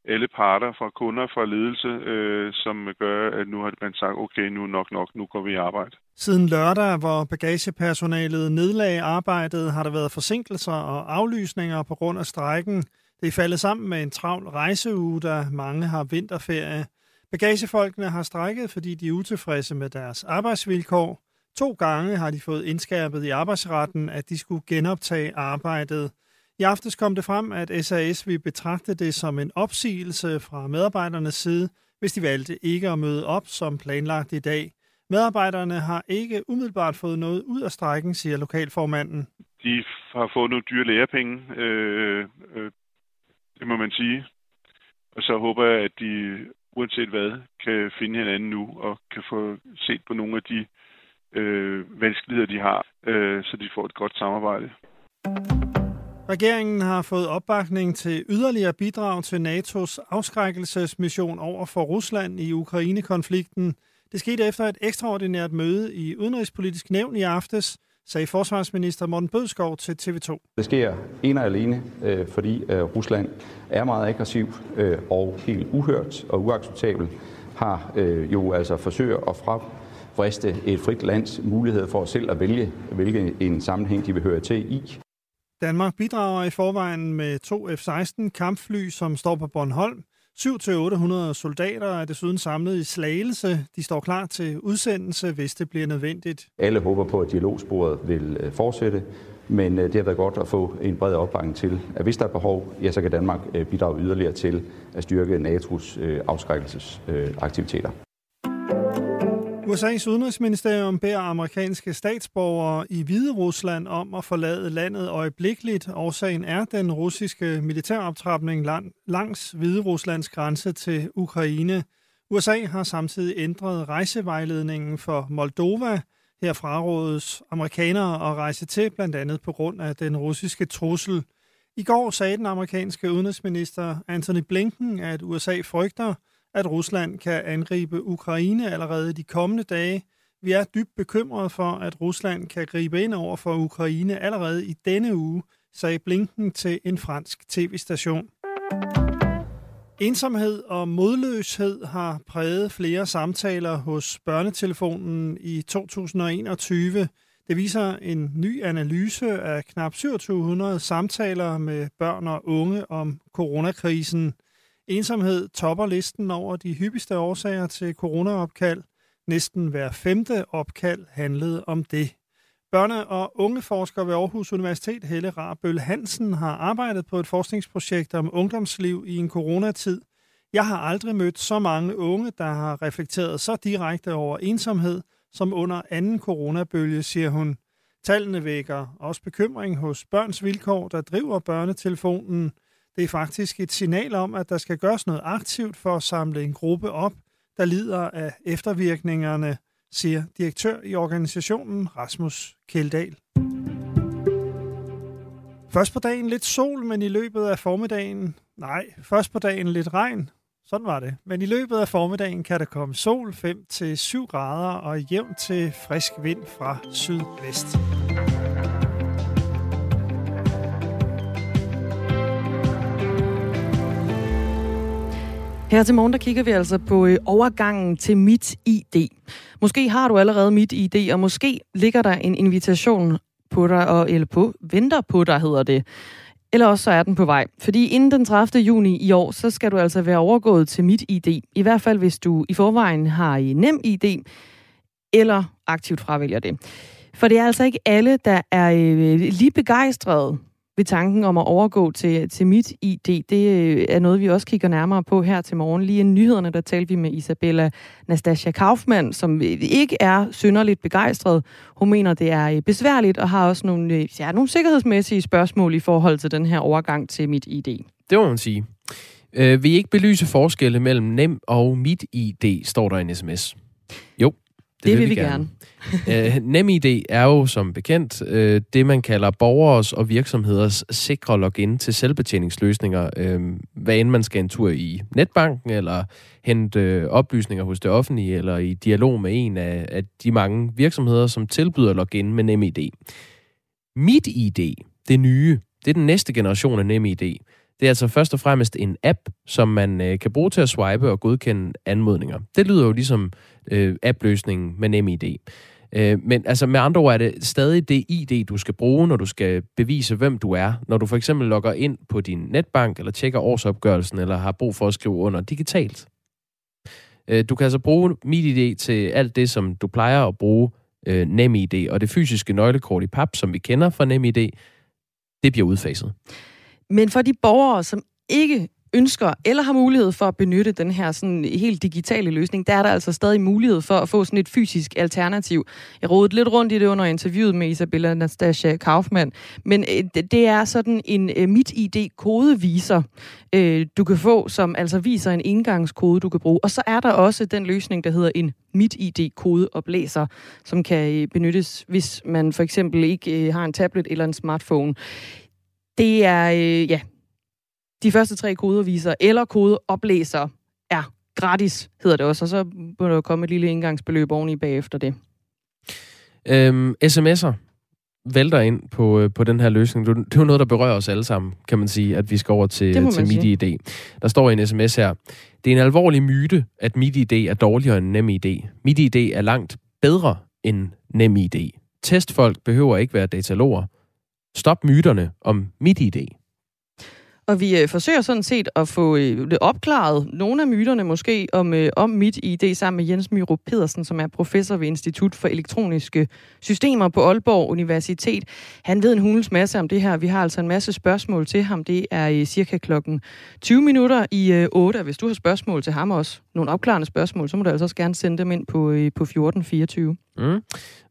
alle parter, fra kunder, fra ledelse, øh, som gør, at nu har man sagt, okay, nu nok nok, nu går vi i arbejde. Siden lørdag, hvor bagagepersonalet nedlagde arbejdet, har der været forsinkelser og aflysninger på grund af strækken. Det er faldet sammen med en travl rejseuge, der mange har vinterferie. Bagagefolkene har strækket, fordi de er utilfredse med deres arbejdsvilkår. To gange har de fået indskærpet i arbejdsretten, at de skulle genoptage arbejdet. I aftes kom det frem, at SAS vil betragte det som en opsigelse fra medarbejdernes side, hvis de valgte ikke at møde op som planlagt i dag. Medarbejderne har ikke umiddelbart fået noget ud af strækken, siger lokalformanden. De har fået nogle dyre lærepenge øh, øh, det må man sige. Og så håber jeg, at de uanset hvad, kan finde hinanden nu og kan få set på nogle af de øh, vanskeligheder, de har, øh, så de får et godt samarbejde. Regeringen har fået opbakning til yderligere bidrag til NATO's afskrækkelsesmission over for Rusland i Ukraine-konflikten. Det skete efter et ekstraordinært møde i Udenrigspolitisk Nævn i aftes, sagde forsvarsminister Morten Bødskov til TV2. Det sker ene og alene, øh, fordi øh, Rusland er meget aggressiv øh, og helt uhørt og uacceptabel har jo altså forsøgt at fravriste et frit lands mulighed for selv at vælge, hvilken en sammenhæng de vil høre til i. Danmark bidrager i forvejen med to F-16 kampfly, som står på Bornholm. 7-800 soldater er desuden samlet i Slagelse. De står klar til udsendelse, hvis det bliver nødvendigt. Alle håber på, at dialogsporet vil øh, fortsætte, men øh, det har været godt at få en bred opbakning til, at hvis der er behov, ja, så kan Danmark øh, bidrage yderligere til at styrke NATO's afskrækkelsesaktiviteter. USA's udenrigsministerium beder amerikanske statsborgere i Hvide Rusland om at forlade landet øjeblikkeligt. Årsagen er den russiske militæroptrapning langs Hvide Ruslands grænse til Ukraine. USA har samtidig ændret rejsevejledningen for Moldova. Her frarådes amerikanere at rejse til, blandt andet på grund af den russiske trussel. I går sagde den amerikanske udenrigsminister Anthony Blinken, at USA frygter, at Rusland kan angribe Ukraine allerede de kommende dage. Vi er dybt bekymrede for, at Rusland kan gribe ind over for Ukraine allerede i denne uge, sagde Blinken til en fransk tv-station. Ensomhed og modløshed har præget flere samtaler hos børnetelefonen i 2021. Det viser en ny analyse af knap 2700 samtaler med børn og unge om coronakrisen. Ensomhed topper listen over de hyppigste årsager til coronaopkald. Næsten hver femte opkald handlede om det. Børne- og ungeforsker ved Aarhus Universitet, Helle Rabøl Hansen, har arbejdet på et forskningsprojekt om ungdomsliv i en coronatid. Jeg har aldrig mødt så mange unge, der har reflekteret så direkte over ensomhed, som under anden coronabølge, siger hun. Tallene vækker også bekymring hos børns vilkår, der driver børnetelefonen – det er faktisk et signal om, at der skal gøres noget aktivt for at samle en gruppe op, der lider af eftervirkningerne, siger direktør i organisationen Rasmus Keldal. Først på dagen lidt sol, men i løbet af formiddagen... Nej, først på dagen lidt regn. Sådan var det. Men i løbet af formiddagen kan der komme sol 5-7 grader og jævn til frisk vind fra sydvest. Her til morgen, der kigger vi altså på øh, overgangen til Mit ID. Måske har du allerede Mit ID, og måske ligger der en invitation på dig, og, eller på, venter på dig, hedder det. Eller også så er den på vej. Fordi inden den 30. juni i år, så skal du altså være overgået til Mit ID. I hvert fald, hvis du i forvejen har i Nem ID, eller aktivt fravælger det. For det er altså ikke alle, der er øh, lige begejstrede ved tanken om at overgå til, til mit ID. Det øh, er noget, vi også kigger nærmere på her til morgen. Lige i nyhederne, der talte vi med Isabella Nastasia Kaufmann, som ikke er synderligt begejstret. Hun mener, det er øh, besværligt og har også nogle, øh, ja, nogle sikkerhedsmæssige spørgsmål i forhold til den her overgang til mit ID. Det må man sige. Øh, vil I ikke belyse forskelle mellem Nem og MitID, står der i en sms. Jo, det, det vil vi gerne. gerne øh, NemID er jo som bekendt øh, det, man kalder borgers og virksomheders sikre login til selvbetjeningsløsninger, øh, hvad end man skal en tur i netbanken, eller hente øh, oplysninger hos det offentlige, eller i dialog med en af, af de mange virksomheder, som tilbyder login med NemID. MitID, det nye, det er den næste generation af NemID. Det er altså først og fremmest en app, som man øh, kan bruge til at swipe og godkende anmodninger. Det lyder jo ligesom øh, app-løsningen med NemID. Øh, men altså med andre ord er det stadig det ID, du skal bruge, når du skal bevise, hvem du er. Når du for eksempel logger ind på din netbank, eller tjekker årsopgørelsen, eller har brug for at skrive under digitalt. Øh, du kan altså bruge MitID til alt det, som du plejer at bruge øh, NemID, og det fysiske nøglekort i pap, som vi kender fra NemID, det bliver udfaset. Men for de borgere, som ikke ønsker eller har mulighed for at benytte den her sådan helt digitale løsning, der er der altså stadig mulighed for at få sådan et fysisk alternativ. Jeg rodede lidt rundt i det under interviewet med Isabella Nastasia Kaufmann, men øh, det er sådan en øh, MitID-kodeviser, øh, du kan få, som altså viser en indgangskode, du kan bruge. Og så er der også den løsning, der hedder en mit ID kodeoplæser, som kan øh, benyttes, hvis man for eksempel ikke øh, har en tablet eller en smartphone. Det er, øh, ja, de første tre kodeviser eller kodeoplæser er gratis, hedder det også, og så må der komme et lille indgangsbeløb oveni bagefter det. Øhm, sms'er vælter ind på, øh, på den her løsning. Det er jo noget, der berører os alle sammen, kan man sige, at vi skal over til, til MidiID. Der står i en sms her, det er en alvorlig myte, at MidiID er dårligere end NemID. MidiID er langt bedre end NemID. Testfolk behøver ikke være dataloger. Stop myterne om MitID. Og vi øh, forsøger sådan set at få øh, det opklaret, nogle af myterne måske, om, øh, om mit ID sammen med Jens Myrup Pedersen, som er professor ved Institut for Elektroniske Systemer på Aalborg Universitet. Han ved en hulens masse om det her. Vi har altså en masse spørgsmål til ham. Det er i cirka klokken 20 minutter i øh, 8. Hvis du har spørgsmål til ham også, nogle opklarende spørgsmål, så må du altså også gerne sende dem ind på, øh, på 1424. Mm.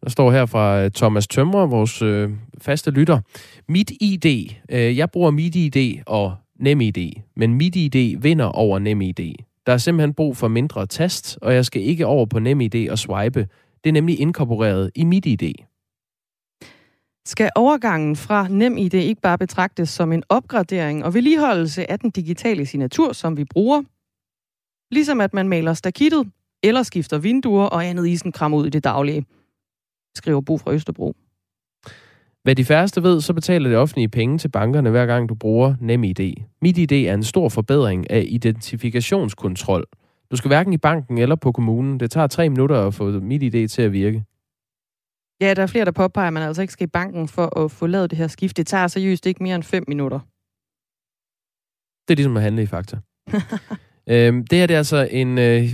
Der står her fra øh, Thomas Tømrer, vores øh, faste lytter. Mit ID, øh, jeg bruger mit ID og NemID, men mit ID vinder over NemID. Der er simpelthen brug for mindre tast, og jeg skal ikke over på NemID og swipe. Det er nemlig inkorporeret i mit ID. Skal overgangen fra NemID ikke bare betragtes som en opgradering og vedligeholdelse af den digitale signatur, som vi bruger? Ligesom at man maler stakittet, eller skifter vinduer og andet isenkram ud i det daglige, skriver Bo fra Østerbro. Hvad de færreste ved, så betaler det offentlige penge til bankerne, hver gang du bruger NemID. MitID er en stor forbedring af identifikationskontrol. Du skal hverken i banken eller på kommunen. Det tager tre minutter at få MitID til at virke. Ja, der er flere, der påpeger, at man altså ikke skal i banken for at få lavet det her skift. Det tager seriøst ikke mere end 5 minutter. Det er ligesom at handle i fakta. øhm, det her det er altså en øh,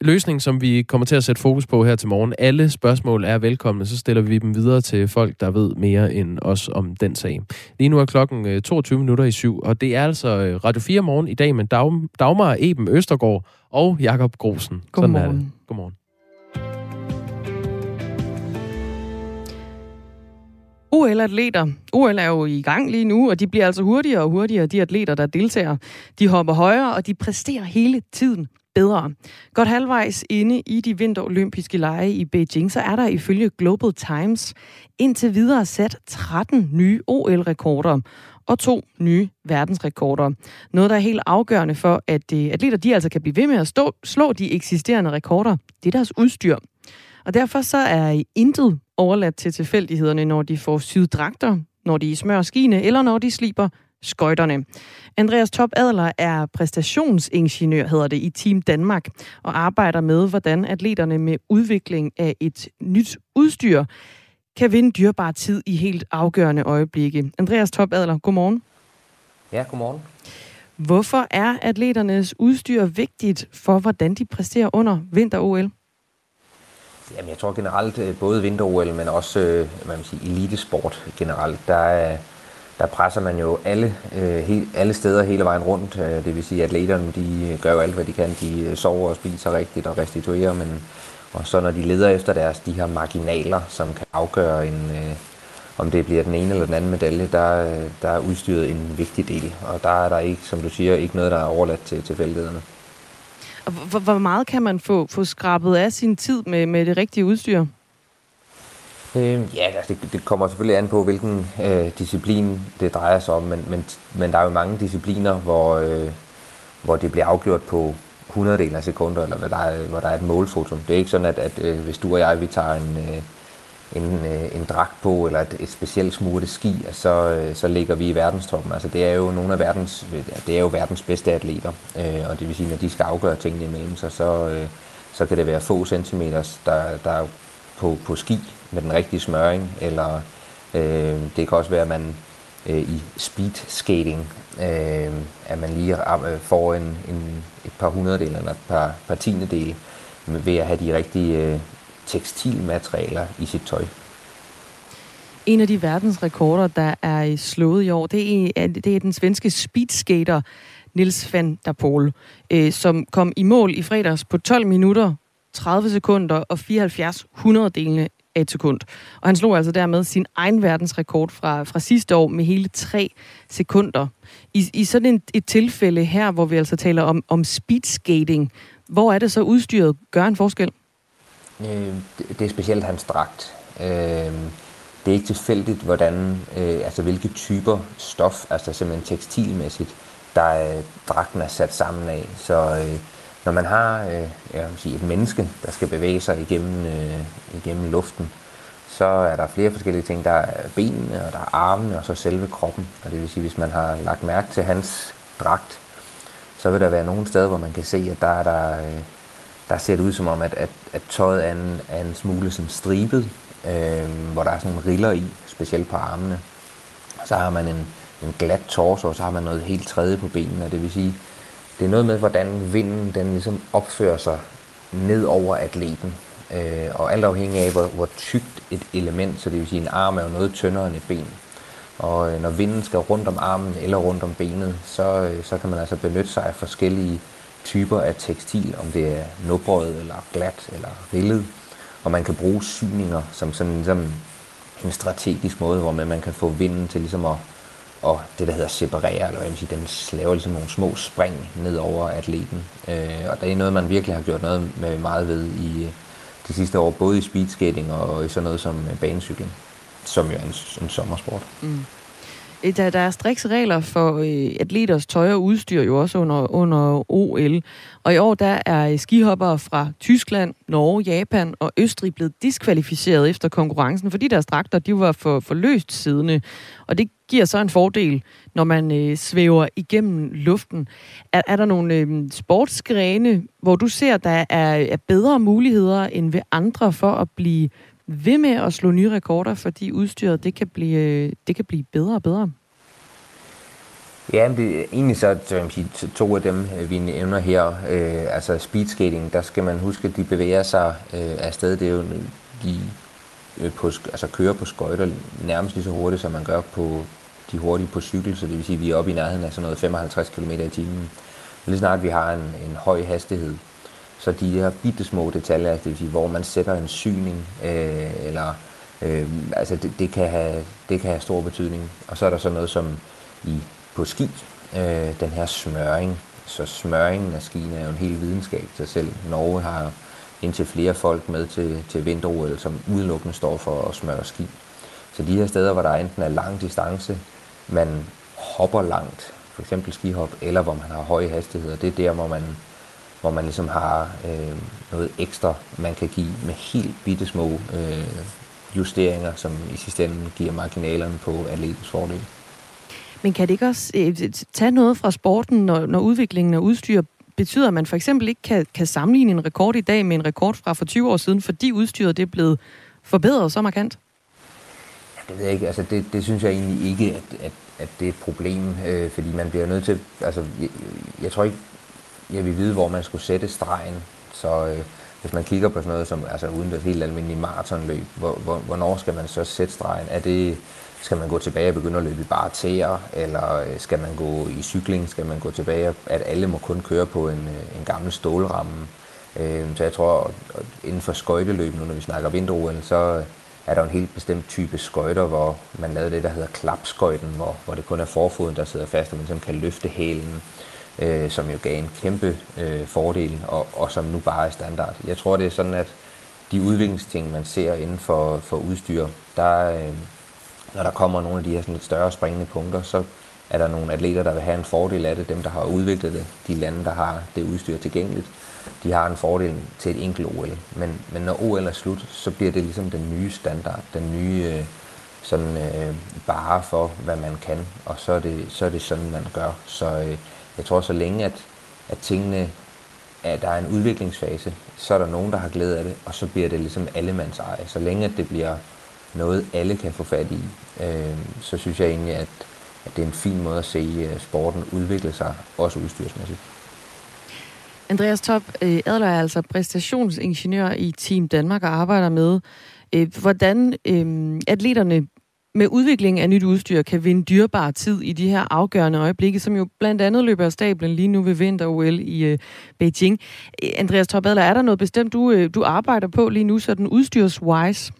løsning, som vi kommer til at sætte fokus på her til morgen. Alle spørgsmål er velkomne, så stiller vi dem videre til folk, der ved mere end os om den sag. Lige nu er klokken 22 øh, minutter i syv, og det er altså øh, Radio 4 morgen i dag med Dag- Dagmar Eben Østergaard og Jakob Grosen. Godmorgen. Godmorgen. OL-atleter. OL er jo i gang lige nu, og de bliver altså hurtigere og hurtigere, de atleter, der deltager. De hopper højere, og de præsterer hele tiden bedre. Godt halvvejs inde i de vinterolympiske lege i Beijing, så er der ifølge Global Times indtil videre sat 13 nye OL-rekorder og to nye verdensrekorder. Noget, der er helt afgørende for, at øh, atleter de altså kan blive ved med at stå, slå de eksisterende rekorder. Det er deres udstyr. Og derfor så er intet overladt til tilfældighederne, når de får syet dragter, når de smører skiene, eller når de sliber skøjterne. Andreas Top Adler er præstationsingeniør, hedder det, i Team Danmark, og arbejder med, hvordan atleterne med udvikling af et nyt udstyr kan vinde dyrbar tid i helt afgørende øjeblikke. Andreas Top Adler, godmorgen. Ja, godmorgen. Hvorfor er atleternes udstyr vigtigt for, hvordan de præsterer under vinter-OL? Jamen, jeg tror generelt, øh, både vinter-OL, men også man hvad man siger, elitesport generelt, der er, der presser man jo alle, alle steder hele vejen rundt. Det vil sige, at atleterne de gør jo alt, hvad de kan. De sover og spiser rigtigt og restituerer, men og så når de leder efter deres de her marginaler, som kan afgøre en, om det bliver den ene eller den anden medalje, der, der er udstyret en vigtig del. Og der er der ikke, som du siger, ikke noget, der er overladt til tilfældighederne. Og hvor, hvor meget kan man få, få skrabet af sin tid med, med det rigtige udstyr? Øh, ja, altså det, det kommer selvfølgelig an på, hvilken øh, disciplin det drejer sig om, men, men, men der er jo mange discipliner, hvor, øh, hvor det bliver afgjort på 100 af sekunder, eller hvad der er, hvor der er et målfoto. Det er ikke sådan, at, at øh, hvis du og jeg vi tager en, øh, en, øh, en dragt på, eller et, et specielt smurte ski, så, øh, så ligger vi i verdenstoppen. Altså det er jo nogle af verdens, det er jo verdens bedste atleter, øh, og det vil sige, når de skal afgøre tingene imellem sig, så, øh, så kan det være få centimeter, der, der er på, på ski med den rigtige smøring, eller øh, det kan også være, at man øh, i speed skating, øh, at man lige øh, får en, en, et par hundrededel eller et par, par tiendedele ved at have de rigtige øh, tekstilmaterialer i sit tøj. En af de verdensrekorder, der er slået i år, det er, det er den svenske speedskater Nils van der Poel, øh, som kom i mål i fredags på 12 minutter, 30 sekunder og 74 hundreddelene af et sekund. Og han slog altså dermed sin egen verdensrekord fra, fra sidste år med hele 3 sekunder. I, i sådan et, et tilfælde her, hvor vi altså taler om, om speedskating, hvor er det så udstyret gør en forskel? Øh, det er specielt hans dragt. Øh, det er ikke tilfældigt, hvordan, øh, altså hvilke typer stof, altså simpelthen tekstilmæssigt, der øh, dragten er sat sammen af. Så øh, når man har øh, jeg vil sige, et menneske, der skal bevæge sig igennem, øh, igennem luften, så er der flere forskellige ting. Der er benene, og der er armene, og så selve kroppen. Og det vil sige, hvis man har lagt mærke til hans dragt, så vil der være nogle steder, hvor man kan se, at der er der, øh, der ser det ud som om, at, at, at tøjet er en, er en smule sådan stribet, øh, hvor der er sådan nogle riller i, specielt på armene. Så har man en, en glat torso, og så har man noget helt tredje på benene, og det vil sige, det er noget med, hvordan vinden den ligesom opfører sig ned over atleten. Øh, og alt afhængig af, hvor, hvor tykt et element, så det vil sige, en arm er jo noget tyndere end et ben. Og øh, når vinden skal rundt om armen eller rundt om benet, så, øh, så kan man altså benytte sig af forskellige typer af tekstil, om det er nubrød eller glat eller rillet. Og man kan bruge syninger som sådan ligesom en strategisk måde, hvor man, man kan få vinden til ligesom at og det, der hedder separere, eller hvad man siger, den laver ligesom nogle små spring ned over atleten. Øh, og det er noget, man virkelig har gjort noget med meget ved i øh, de sidste år, både i speedskating og i sådan noget som øh, banecykling, som jo er en, en sommersport. Mm. Øh, der, der er strikse regler for øh, atleters tøj og udstyr jo også under, under OL. Og i år der er øh, skihoppere fra Tyskland, Norge, Japan og Østrig blevet diskvalificeret efter konkurrencen, fordi deres dragter de var for, for løst siddende. Og det giver så en fordel, når man øh, svæver igennem luften. Er, er der nogle øh, sportsgrene, hvor du ser, der er, er bedre muligheder end ved andre for at blive ved med at slå nye rekorder, fordi udstyret det kan blive, det kan blive bedre og bedre? Ja, det egentlig så, så jeg sige, to af dem, øh, vi nævner her, øh, altså speedskating, der skal man huske, at de bevæger sig øh, afsted. Det er jo, de øh, på, altså kører på skøjter nærmest lige så hurtigt, som man gør på de hurtige på cykel, så det vil sige, at vi er oppe i nærheden af sådan noget 55 km i timen. Lige snart vi har en, en høj hastighed, så de her bitte små detaljer, det vil sige, hvor man sætter en syning, øh, eller øh, altså det, det, kan have, det kan have stor betydning. Og så er der så noget som i på ski, øh, den her smøring. Så smøringen af skien er jo en hel videnskab til sig selv. Norge har indtil flere folk med til, til vinter som udelukkende står for at smøre ski. Så de her steder, hvor der enten er lang distance, man hopper langt, for eksempel skihop, eller hvor man har høje hastigheder, det er der, hvor man, hvor man ligesom har øh, noget ekstra, man kan give med helt bitte små øh, justeringer, som i sidste ende giver marginalerne på atletens fordel. Men kan det ikke også øh, tage noget fra sporten, når, når udviklingen af udstyr betyder, at man for eksempel ikke kan, kan sammenligne en rekord i dag med en rekord fra for 20 år siden, fordi udstyret det er blevet forbedret så markant? Det ved jeg ikke. Altså, det, det synes jeg egentlig ikke, at, at, at det er et problem, øh, fordi man bliver nødt til... Altså, jeg, jeg tror ikke, jeg ville vide, hvor man skulle sætte stregen. Så øh, hvis man kigger på sådan noget som altså, uden det helt almindelige maratonløb, hvor, hvor, hvornår skal man så sætte stregen? Er det, skal man gå tilbage og begynde at løbe i bare tæer, eller øh, skal man gå i cykling? Skal man gå tilbage, at alle må kun køre på en, øh, en gammel stålramme? Øh, så jeg tror, at inden for skøjteløb, nu når vi snakker vinter så øh, er der en helt bestemt type skøjter, hvor man lavede det, der hedder klapskøjten, hvor, hvor det kun er forfoden, der sidder fast, og man simpelthen kan løfte hælen, øh, som jo gav en kæmpe øh, fordel, og, og som nu bare er standard. Jeg tror, det er sådan, at de udviklingsting, man ser inden for, for udstyr, der, øh, når der kommer nogle af de her sådan lidt større springende punkter, så er der nogle atleter, der vil have en fordel af det. Dem, der har udviklet det, de lande, der har det udstyr tilgængeligt, de har en fordel til et enkelt OL. Men, men når OL er slut, så bliver det ligesom den nye standard, den nye øh, sådan, øh, bare for, hvad man kan. Og så er det, så er det sådan, man gør. Så øh, jeg tror, så længe at, at tingene, at der er en udviklingsfase, så er der nogen, der har glæde af det, og så bliver det ligesom allemands eje. Så længe at det bliver noget, alle kan få fat i, øh, så synes jeg egentlig, at, at det er en fin måde at se øh, sporten udvikle sig, også udstyrsmæssigt. Andreas Top øh, Adler er altså præstationsingeniør i Team Danmark og arbejder med, øh, hvordan øh, atleterne med udvikling af nyt udstyr kan vinde dyrbar tid i de her afgørende øjeblikke, som jo blandt andet løber af stablen lige nu ved vinter-OL i øh, Beijing. Andreas Torbadler, er der noget bestemt, du, øh, du arbejder på lige nu, sådan udstyrs-wise?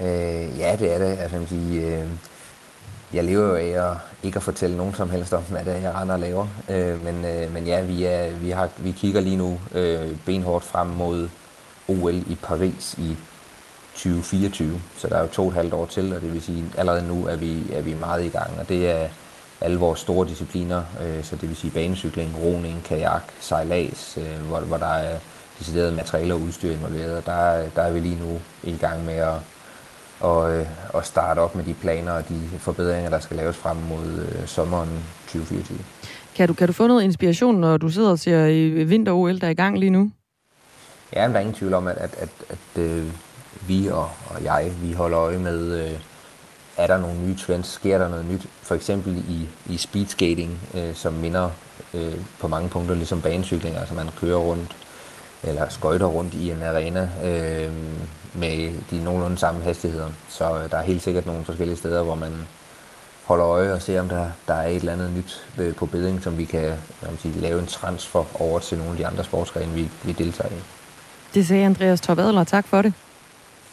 Øh, ja, det er det. Altså, jeg, sige, øh, jeg lever jo af at ikke at fortælle nogen som helst om, hvad det er, jeg render og laver. Øh, men, øh, men ja, vi, er, vi, har, vi kigger lige nu øh, benhårdt frem mod OL i Paris i 2024. Så der er jo to og et halvt år til, og det vil sige, at allerede nu er vi, er vi meget i gang. Og det er alle vores store discipliner, øh, så det vil sige banecykling, roning, kajak, sejlads, øh, hvor, hvor der er decideret materialer og udstyr involveret. Der, der er vi lige nu i gang med at og, øh, og starte op med de planer og de forbedringer, der skal laves frem mod øh, sommeren 2024. Kan du, kan du få noget inspiration, når du sidder og ser i vinter-OL, der er i gang lige nu? Ja, der er ingen tvivl om, at, at, at, at øh, vi og, og jeg, vi holder øje med, øh, er der nogle nye trends, sker der noget nyt? For eksempel i, i speedskating, øh, som minder øh, på mange punkter ligesom banecykling, altså man kører rundt eller skøjter rundt i en arena øh, med de nogenlunde samme hastigheder. Så øh, der er helt sikkert nogle forskellige steder, hvor man holder øje og ser, om der, der er et eller andet nyt øh, på bedring, som vi kan man sige, lave en transfer over til nogle af de andre sportsgrene, vi, vi deltager i. Det sagde Andreas Torp Adler. Tak for det.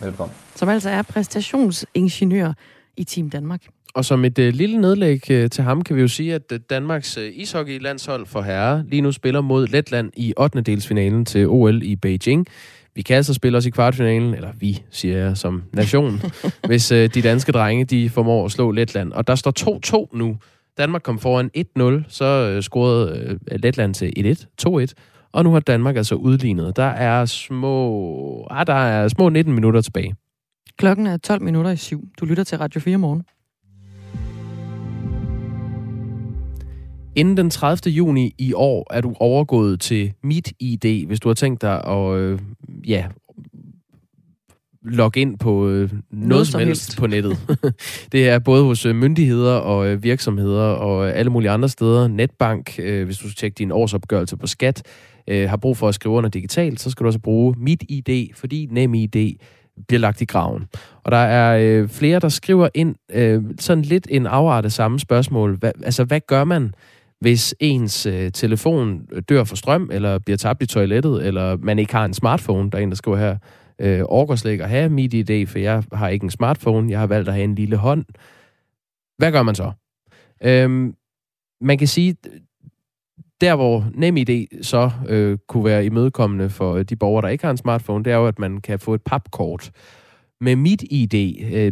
Velkommen. Som altså er præstationsingeniør i Team Danmark. Og som et øh, lille nedlæg øh, til ham, kan vi jo sige, at øh, Danmarks øh, ishockey-landshold for herrer lige nu spiller mod Letland i 8. delsfinalen til OL i Beijing. Vi kan altså spille os i kvartfinalen, eller vi, siger jeg, som nation, hvis øh, de danske drenge, de formår at slå Letland. Og der står 2-2 nu. Danmark kom foran 1-0, så øh, scorede øh, Letland til 1-1, 2-1. Og nu har Danmark altså udlignet. Der er små, ah, der er små 19 minutter tilbage. Klokken er 12 minutter i syv. Du lytter til Radio 4 morgen. Inden den 30. juni i år er du overgået til MitID, hvis du har tænkt dig at øh, ja, logge ind på øh, noget, noget som helst, helst på nettet. det er både hos øh, myndigheder og øh, virksomheder og øh, alle mulige andre steder. Netbank, øh, hvis du skal tjekke din årsopgørelse på skat, øh, har brug for at skrive under digitalt, så skal du også bruge Mit ID, fordi NemID bliver lagt i graven. Og der er øh, flere, der skriver ind øh, sådan lidt en afart af samme spørgsmål. Hva, altså, hvad gør man, hvis ens øh, telefon dør for strøm, eller bliver tabt i toilettet, eller man ikke har en smartphone, der er en, der skriver her, øh, orker slet ikke at have MidiD, for jeg har ikke en smartphone, jeg har valgt at have en lille hånd. Hvad gør man så? Øhm, man kan sige, der hvor NemID så øh, kunne være imødekommende for de borgere, der ikke har en smartphone, det er jo, at man kan få et papkort. Med MitID, øh,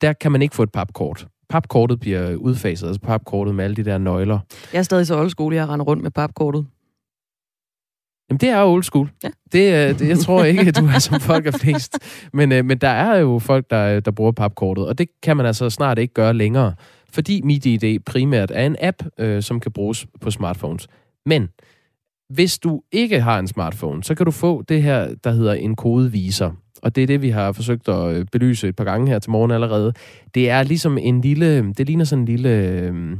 der kan man ikke få et papkort papkortet bliver udfaset, altså papkortet med alle de der nøgler. Jeg er stadig så old school, jeg render rundt med papkortet. Jamen, det er old school. Ja. Det, det, jeg tror ikke, at du er som folk er flest. Men, øh, men der er jo folk, der, der bruger papkortet, og det kan man altså snart ikke gøre længere, fordi MidiID primært er en app, øh, som kan bruges på smartphones. Men hvis du ikke har en smartphone, så kan du få det her, der hedder en kodeviser og det er det, vi har forsøgt at øh, belyse et par gange her til morgen allerede. Det er ligesom en lille, det ligner sådan en lille, øh,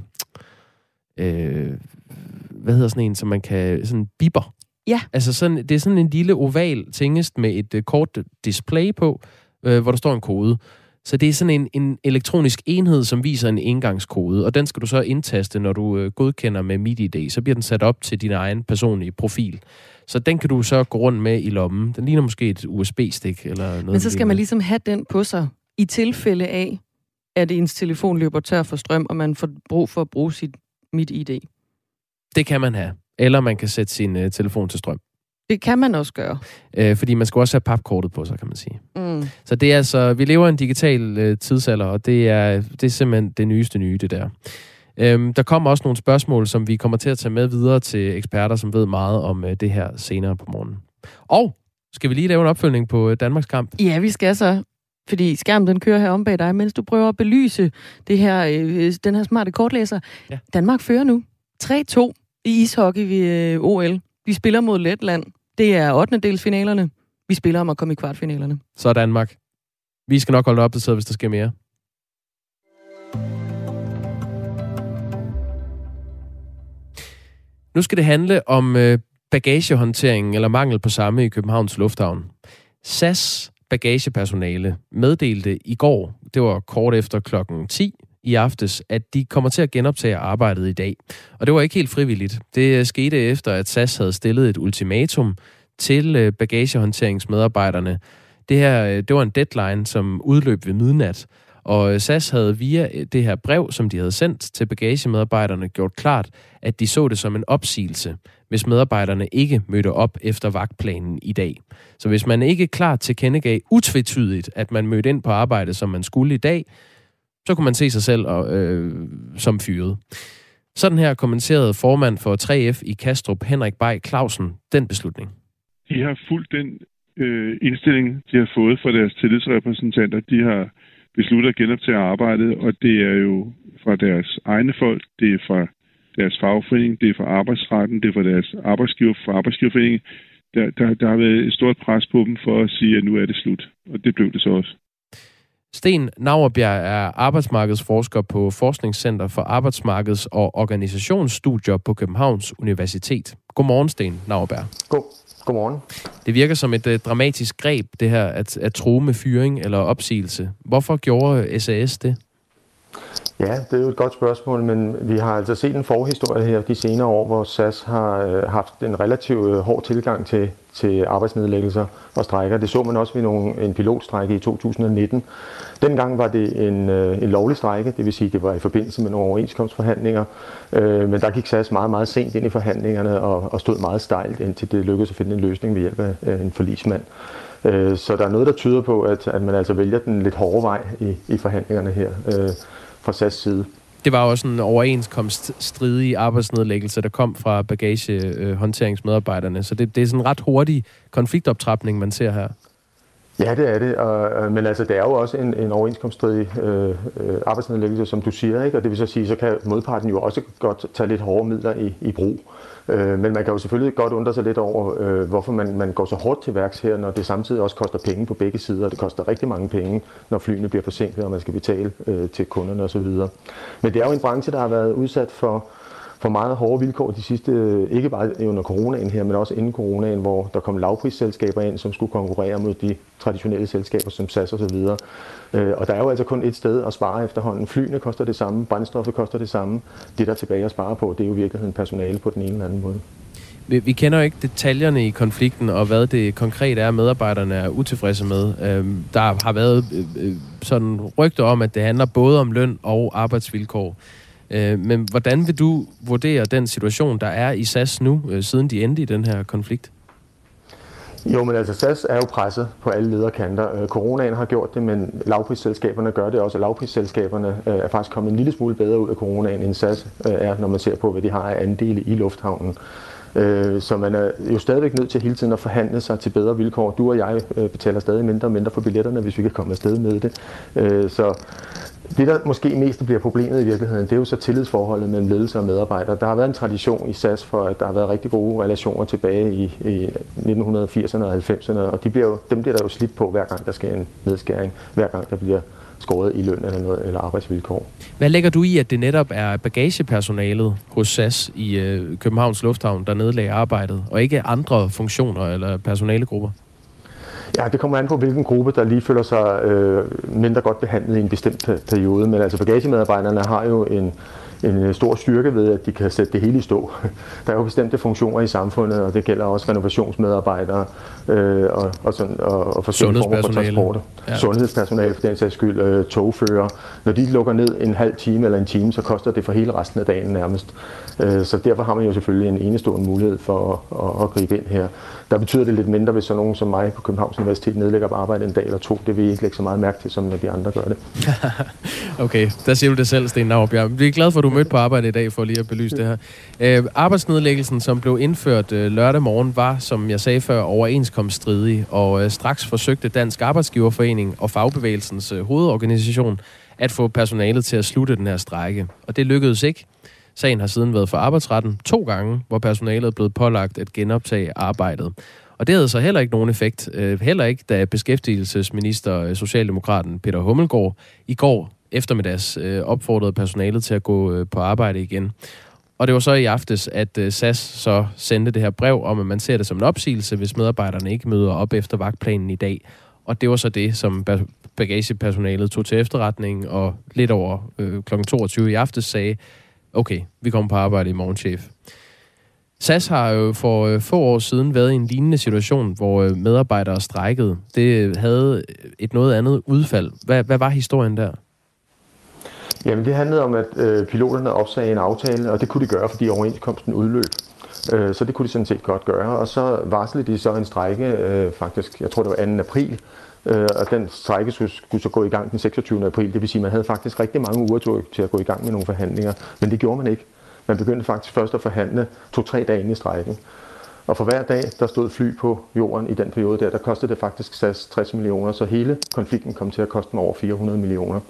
øh, hvad hedder sådan en, som man kan, sådan biber. Ja. Altså sådan, det er sådan en lille oval tingest med et øh, kort display på, øh, hvor der står en kode. Så det er sådan en, en elektronisk enhed, som viser en engangskode, og den skal du så indtaste, når du øh, godkender med MitID. Så bliver den sat op til din egen personlige profil. Så den kan du så gå rundt med i lommen. Den ligner måske et USB-stik eller noget. Men så skal man ligesom have den på sig i tilfælde af, at ens telefon løber tør for strøm, og man får brug for at bruge sit MitID. Det kan man have. Eller man kan sætte sin uh, telefon til strøm. Det kan man også gøre. Øh, fordi man skal også have papkortet på sig, kan man sige. Mm. Så det er altså, vi lever i en digital øh, tidsalder, og det er, det er simpelthen det nyeste nye, det der. Øhm, der kommer også nogle spørgsmål, som vi kommer til at tage med videre til eksperter, som ved meget om øh, det her senere på morgenen. Og skal vi lige lave en opfølgning på øh, Danmarks kamp? Ja, vi skal så. Fordi skærmen den kører her om bag dig, mens du prøver at belyse det her, øh, den her smarte kortlæser. Ja. Danmark fører nu 3-2 i ishockey ved øh, OL. Vi spiller mod Letland. Det er 8. dels finalerne. Vi spiller om at komme i kvartfinalerne. Så er Danmark. Vi skal nok holde op opdateret, hvis der sker mere. Nu skal det handle om øh, bagagehåndteringen eller mangel på samme i Københavns Lufthavn. SAS bagagepersonale meddelte i går, det var kort efter klokken 10 i aftes, at de kommer til at genoptage arbejdet i dag. Og det var ikke helt frivilligt. Det øh, skete efter, at SAS havde stillet et ultimatum til øh, bagagehåndteringsmedarbejderne. Det her øh, det var en deadline, som udløb ved midnat. Og SAS havde via det her brev, som de havde sendt til bagagemedarbejderne, gjort klart, at de så det som en opsigelse, hvis medarbejderne ikke mødte op efter vagtplanen i dag. Så hvis man ikke klart tilkendegav utvetydigt, at man mødte ind på arbejde, som man skulle i dag, så kunne man se sig selv øh, som fyret. Sådan her kommenterede formand for 3F i Kastrup, Henrik Bay Clausen, den beslutning. De har fulgt den øh, indstilling, de har fået fra deres tillidsrepræsentanter. De har besluttet at genoptage arbejdet, og det er jo fra deres egne folk, det er fra deres fagforening, det er fra arbejdsretten, det er fra deres arbejdsgiver, fra arbejdsgiverforeningen. Der, der, der har været et stort pres på dem for at sige, at nu er det slut. Og det blev det så også. Sten Nauerbjerg er arbejdsmarkedsforsker på Forskningscenter for Arbejdsmarkeds- og Organisationsstudier på Københavns Universitet. Godmorgen, Sten Nauerbjerg. God. Godmorgen. Det virker som et uh, dramatisk greb, det her at, at tro med fyring eller opsigelse. Hvorfor gjorde SAS det? Ja, det er jo et godt spørgsmål, men vi har altså set en forhistorie her de senere år, hvor SAS har øh, haft en relativt øh, hård tilgang til, til arbejdsnedlæggelser og strækker. Det så man også ved nogle, en pilotstrække i 2019. Dengang var det en, øh, en lovlig strække, det vil sige, det var i forbindelse med nogle overenskomstforhandlinger, øh, men der gik SAS meget, meget sent ind i forhandlingerne og, og stod meget stejlt, indtil det lykkedes at finde en løsning ved hjælp af øh, en forlismand. Øh, så der er noget, der tyder på, at, at man altså vælger den lidt hårde vej i, i forhandlingerne her. Øh, fra SAS side. Det var også en overenskomststridig arbejdsnedlæggelse, der kom fra bagagehåndteringsmedarbejderne. Så det, det er sådan en ret hurtig konfliktoptrapning, man ser her. Ja, det er det. Og, øh, men altså, det er jo også en, en overenskomststridig øh, øh, arbejdsnedlæggelse, som du siger. Ikke? Og det vil så sige, så kan modparten jo også godt tage lidt hårde midler i, i brug. Øh, men man kan jo selvfølgelig godt undre sig lidt over, øh, hvorfor man, man går så hårdt til værks her, når det samtidig også koster penge på begge sider. Det koster rigtig mange penge, når flyene bliver forsinket, og man skal betale øh, til kunderne osv. Men det er jo en branche, der har været udsat for for meget hårde vilkår de sidste, øh, ikke bare under coronaen her, men også inden coronaen, hvor der kom lavprisselskaber ind, som skulle konkurrere mod de traditionelle selskaber som SAS og så videre. Øh, og der er jo altså kun et sted at spare efterhånden. Flyene koster det samme, brændstoffet koster det samme. Det, der er tilbage at spare på, det er jo i virkeligheden personale på den ene eller anden måde. Vi, vi kender jo ikke detaljerne i konflikten, og hvad det konkret er, medarbejderne er utilfredse med. Øhm, der har været øh, øh sådan rygter om, at det handler både om løn og arbejdsvilkår. Øh, men hvordan vil du vurdere den situation, der er i SAS nu, øh, siden de endte i den her konflikt? Jo, men altså SAS er jo presset på alle lederkanter. Øh, coronaen har gjort det, men lavprisselskaberne gør det også. Lavprisselskaberne øh, er faktisk kommet en lille smule bedre ud af coronaen, end SAS øh, er, når man ser på, hvad de har af andele i lufthavnen. Øh, så man er jo stadigvæk nødt til hele tiden at forhandle sig til bedre vilkår. Du og jeg øh, betaler stadig mindre og mindre for billetterne, hvis vi kan komme afsted med det. Øh, så det, der måske mest bliver problemet i virkeligheden, det er jo så tillidsforholdet mellem ledelse og medarbejdere. Der har været en tradition i SAS for, at der har været rigtig gode relationer tilbage i, i 1980'erne og 90'erne, og de bliver jo, dem bliver der jo slidt på, hver gang der sker en nedskæring, hver gang der bliver skåret i løn eller, noget, eller arbejdsvilkår. Hvad lægger du i, at det netop er bagagepersonalet hos SAS i øh, Københavns Lufthavn, der nedlagde arbejdet, og ikke andre funktioner eller personalegrupper? Ja, det kommer an på, hvilken gruppe, der lige føler sig øh, mindre godt behandlet i en bestemt periode. Men altså bagagemedarbejderne har jo en, en øh, stor styrke ved, at de kan sætte det hele i stå. Der er jo bestemte funktioner i samfundet, og det gælder også renovationsmedarbejdere øh, og, og, sådan, og, og forskellige former for transport. Ja. Sundhedspersonale for den sags skyld, øh, togfører. Når de lukker ned en halv time eller en time, så koster det for hele resten af dagen nærmest. Øh, så derfor har man jo selvfølgelig en enestående mulighed for at, at, at gribe ind her. Der betyder det lidt mindre, hvis så nogen som mig på Københavns Universitet nedlægger på arbejde en dag eller to. Det vil I ikke lægge så meget mærke til, som når de andre gør det. okay, der siger du det selv, Sten Nauerbjerg. Vi er glade for, du mødte på arbejde i dag for lige at belyse det her. Øh, arbejdsnedlæggelsen, som blev indført øh, lørdag morgen, var, som jeg sagde før, overenskomststridig, og øh, straks forsøgte Dansk Arbejdsgiverforening og Fagbevægelsens øh, hovedorganisation at få personalet til at slutte den her strække. Og det lykkedes ikke. Sagen har siden været for arbejdsretten to gange, hvor personalet er blevet pålagt at genoptage arbejdet. Og det havde så heller ikke nogen effekt. Øh, heller ikke, da beskæftigelsesminister øh, Socialdemokraten Peter Hummelgaard i går eftermiddags øh, opfordrede personalet til at gå øh, på arbejde igen. Og det var så i aftes, at øh, SAS så sendte det her brev om, at man ser det som en opsigelse, hvis medarbejderne ikke møder op efter vagtplanen i dag. Og det var så det, som bagagepersonalet tog til efterretning, og lidt over øh, kl. 22 i aftes sagde, okay, vi kommer på arbejde i morgen, chef. SAS har jo for øh, få år siden været i en lignende situation, hvor øh, medarbejdere strækkede. Det havde et noget andet udfald. Hvad, hvad var historien der? Jamen, det handlede om, at øh, piloterne opsagde en aftale, og det kunne de gøre, fordi overenskomsten udløb. Øh, så det kunne de sådan set godt gøre. Og så varslede de så en strække, øh, faktisk, jeg tror det var 2. april, øh, og den strække skulle, skulle så gå i gang den 26. april. Det vil sige, at man havde faktisk rigtig mange uger til at gå i gang med nogle forhandlinger, men det gjorde man ikke. Man begyndte faktisk først at forhandle to-tre dage i strækken. Og for hver dag, der stod fly på jorden i den periode der, der kostede det faktisk SAS 60 millioner, så hele konflikten kom til at koste dem over 400 millioner.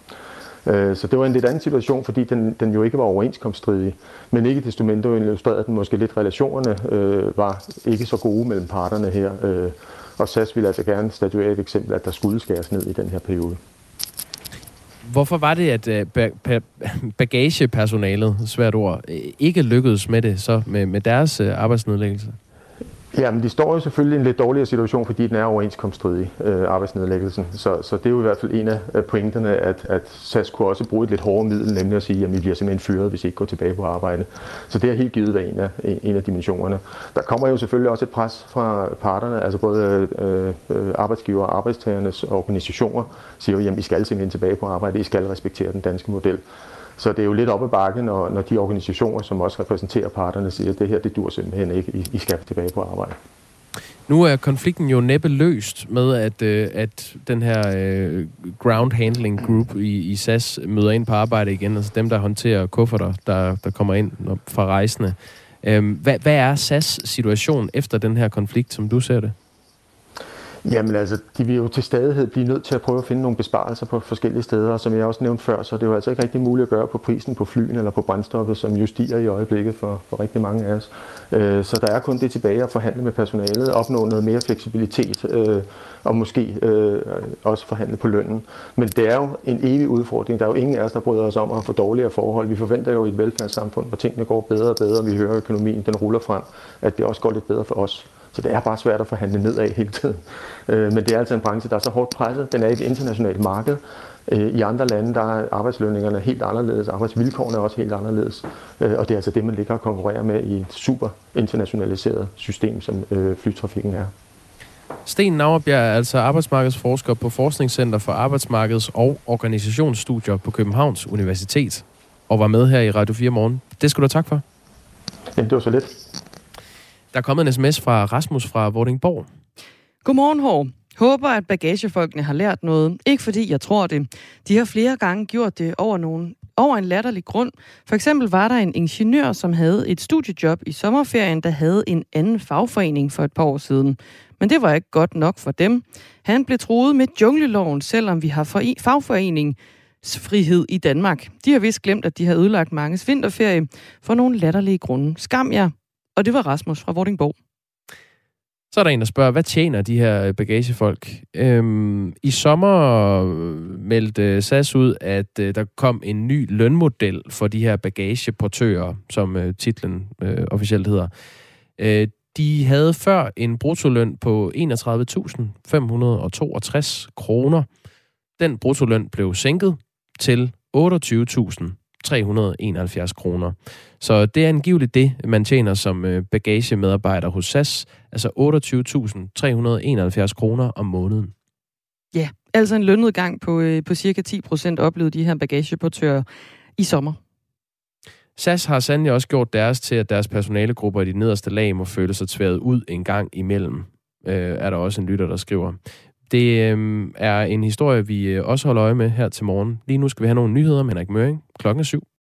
Øh, så det var en lidt anden situation, fordi den, den jo ikke var overenskomststridig. Men ikke desto mindre illustrerede den måske lidt relationerne øh, var ikke så gode mellem parterne her. Øh, og SAS ville altså gerne statuere et eksempel, at der skulle skæres ned i den her periode. Hvorfor var det, at øh, bagagepersonalet, svært ord, ikke lykkedes med det så med, med deres øh, arbejdsnedlæggelse? Jamen, de står jo selvfølgelig i en lidt dårligere situation, fordi den er overenskomststridig, øh, arbejdsnedlæggelsen. Så, så det er jo i hvert fald en af pointerne, at, at SAS kunne også bruge et lidt hårdere middel, nemlig at sige, at vi bliver simpelthen fyret, hvis I ikke går tilbage på arbejde. Så det er helt givet været en af, en af dimensionerne. Der kommer jo selvfølgelig også et pres fra parterne, altså både øh, øh arbejdsgiver og arbejdstagernes organisationer, siger jo, at I skal simpelthen tilbage på arbejde, I skal respektere den danske model. Så det er jo lidt op ad bakke, når, når de organisationer, som også repræsenterer parterne, siger, at det her, det dur simpelthen ikke, I, I skal tilbage på arbejde. Nu er konflikten jo næppe løst med, at, øh, at den her øh, ground handling group i, i SAS møder ind på arbejde igen, altså dem, der håndterer kufferter, der, der kommer ind fra rejsende. Øhm, hvad, hvad er SAS situation efter den her konflikt, som du ser det? Jamen altså, de vil jo til stadighed blive nødt til at prøve at finde nogle besparelser på forskellige steder, og som jeg også nævnte før, så det er jo altså ikke rigtig muligt at gøre på prisen på flyen eller på brændstoffet, som jo stiger i øjeblikket for, for rigtig mange af os. Øh, så der er kun det tilbage at forhandle med personalet, opnå noget mere fleksibilitet, øh, og måske øh, også forhandle på lønnen. Men det er jo en evig udfordring. Der er jo ingen af os, der bryder os om at få dårligere forhold. Vi forventer jo i et velfærdssamfund, hvor tingene går bedre og bedre, vi hører økonomien, den ruller frem, at det også går lidt bedre for os. Så det er bare svært at forhandle nedad hele tiden. Øh, men det er altså en branche, der er så hårdt presset. Den er i et internationalt marked. Øh, I andre lande der er arbejdslønningerne helt anderledes, arbejdsvilkårene er også helt anderledes. Øh, og det er altså det, man ligger og konkurrerer med i et super internationaliseret system, som flytrafikken er. Sten Nauerbjerg er altså arbejdsmarkedsforsker på Forskningscenter for Arbejdsmarkeds- og Organisationsstudier på Københavns Universitet, og var med her i Radio 4 morgen. Det skulle du tak for. Jamen, det var så lidt. Der er kommet en sms fra Rasmus fra Vordingborg. Godmorgen, Hår. Håber, at bagagefolkene har lært noget. Ikke fordi jeg tror det. De har flere gange gjort det over, nogen, over en latterlig grund. For eksempel var der en ingeniør, som havde et studiejob i sommerferien, der havde en anden fagforening for et par år siden. Men det var ikke godt nok for dem. Han blev troet med jungleloven, selvom vi har fagforening frihed i Danmark. De har vist glemt, at de har ødelagt manges vinterferie for nogle latterlige grunde. Skam jer. Og det var Rasmus fra Vordingborg. Så er der en, der spørger, hvad tjener de her øh, bagagefolk? Øhm, I sommer øh, meldte øh, SAS ud, at øh, der kom en ny lønmodel for de her bagageportører, som øh, titlen øh, officielt hedder. Øh, De havde før en bruttoløn på 31.562 kroner. Den bruttoløn blev sænket til 28.371 kroner. Så det er angiveligt det, man tjener som øh, bagagemedarbejder hos SAS, altså 28.371 kroner om måneden. Ja, altså en lønudgang på, øh, på cirka 10 procent oplevede de her bagageportører i sommer. SAS har sandelig også gjort deres til, at deres personalegrupper i de nederste lag må føle sig tværet ud en gang imellem, øh, er der også en lytter, der skriver. Det øh, er en historie, vi øh, også holder øje med her til morgen. Lige nu skal vi have nogle nyheder med Henrik Møring. Klokken er syv.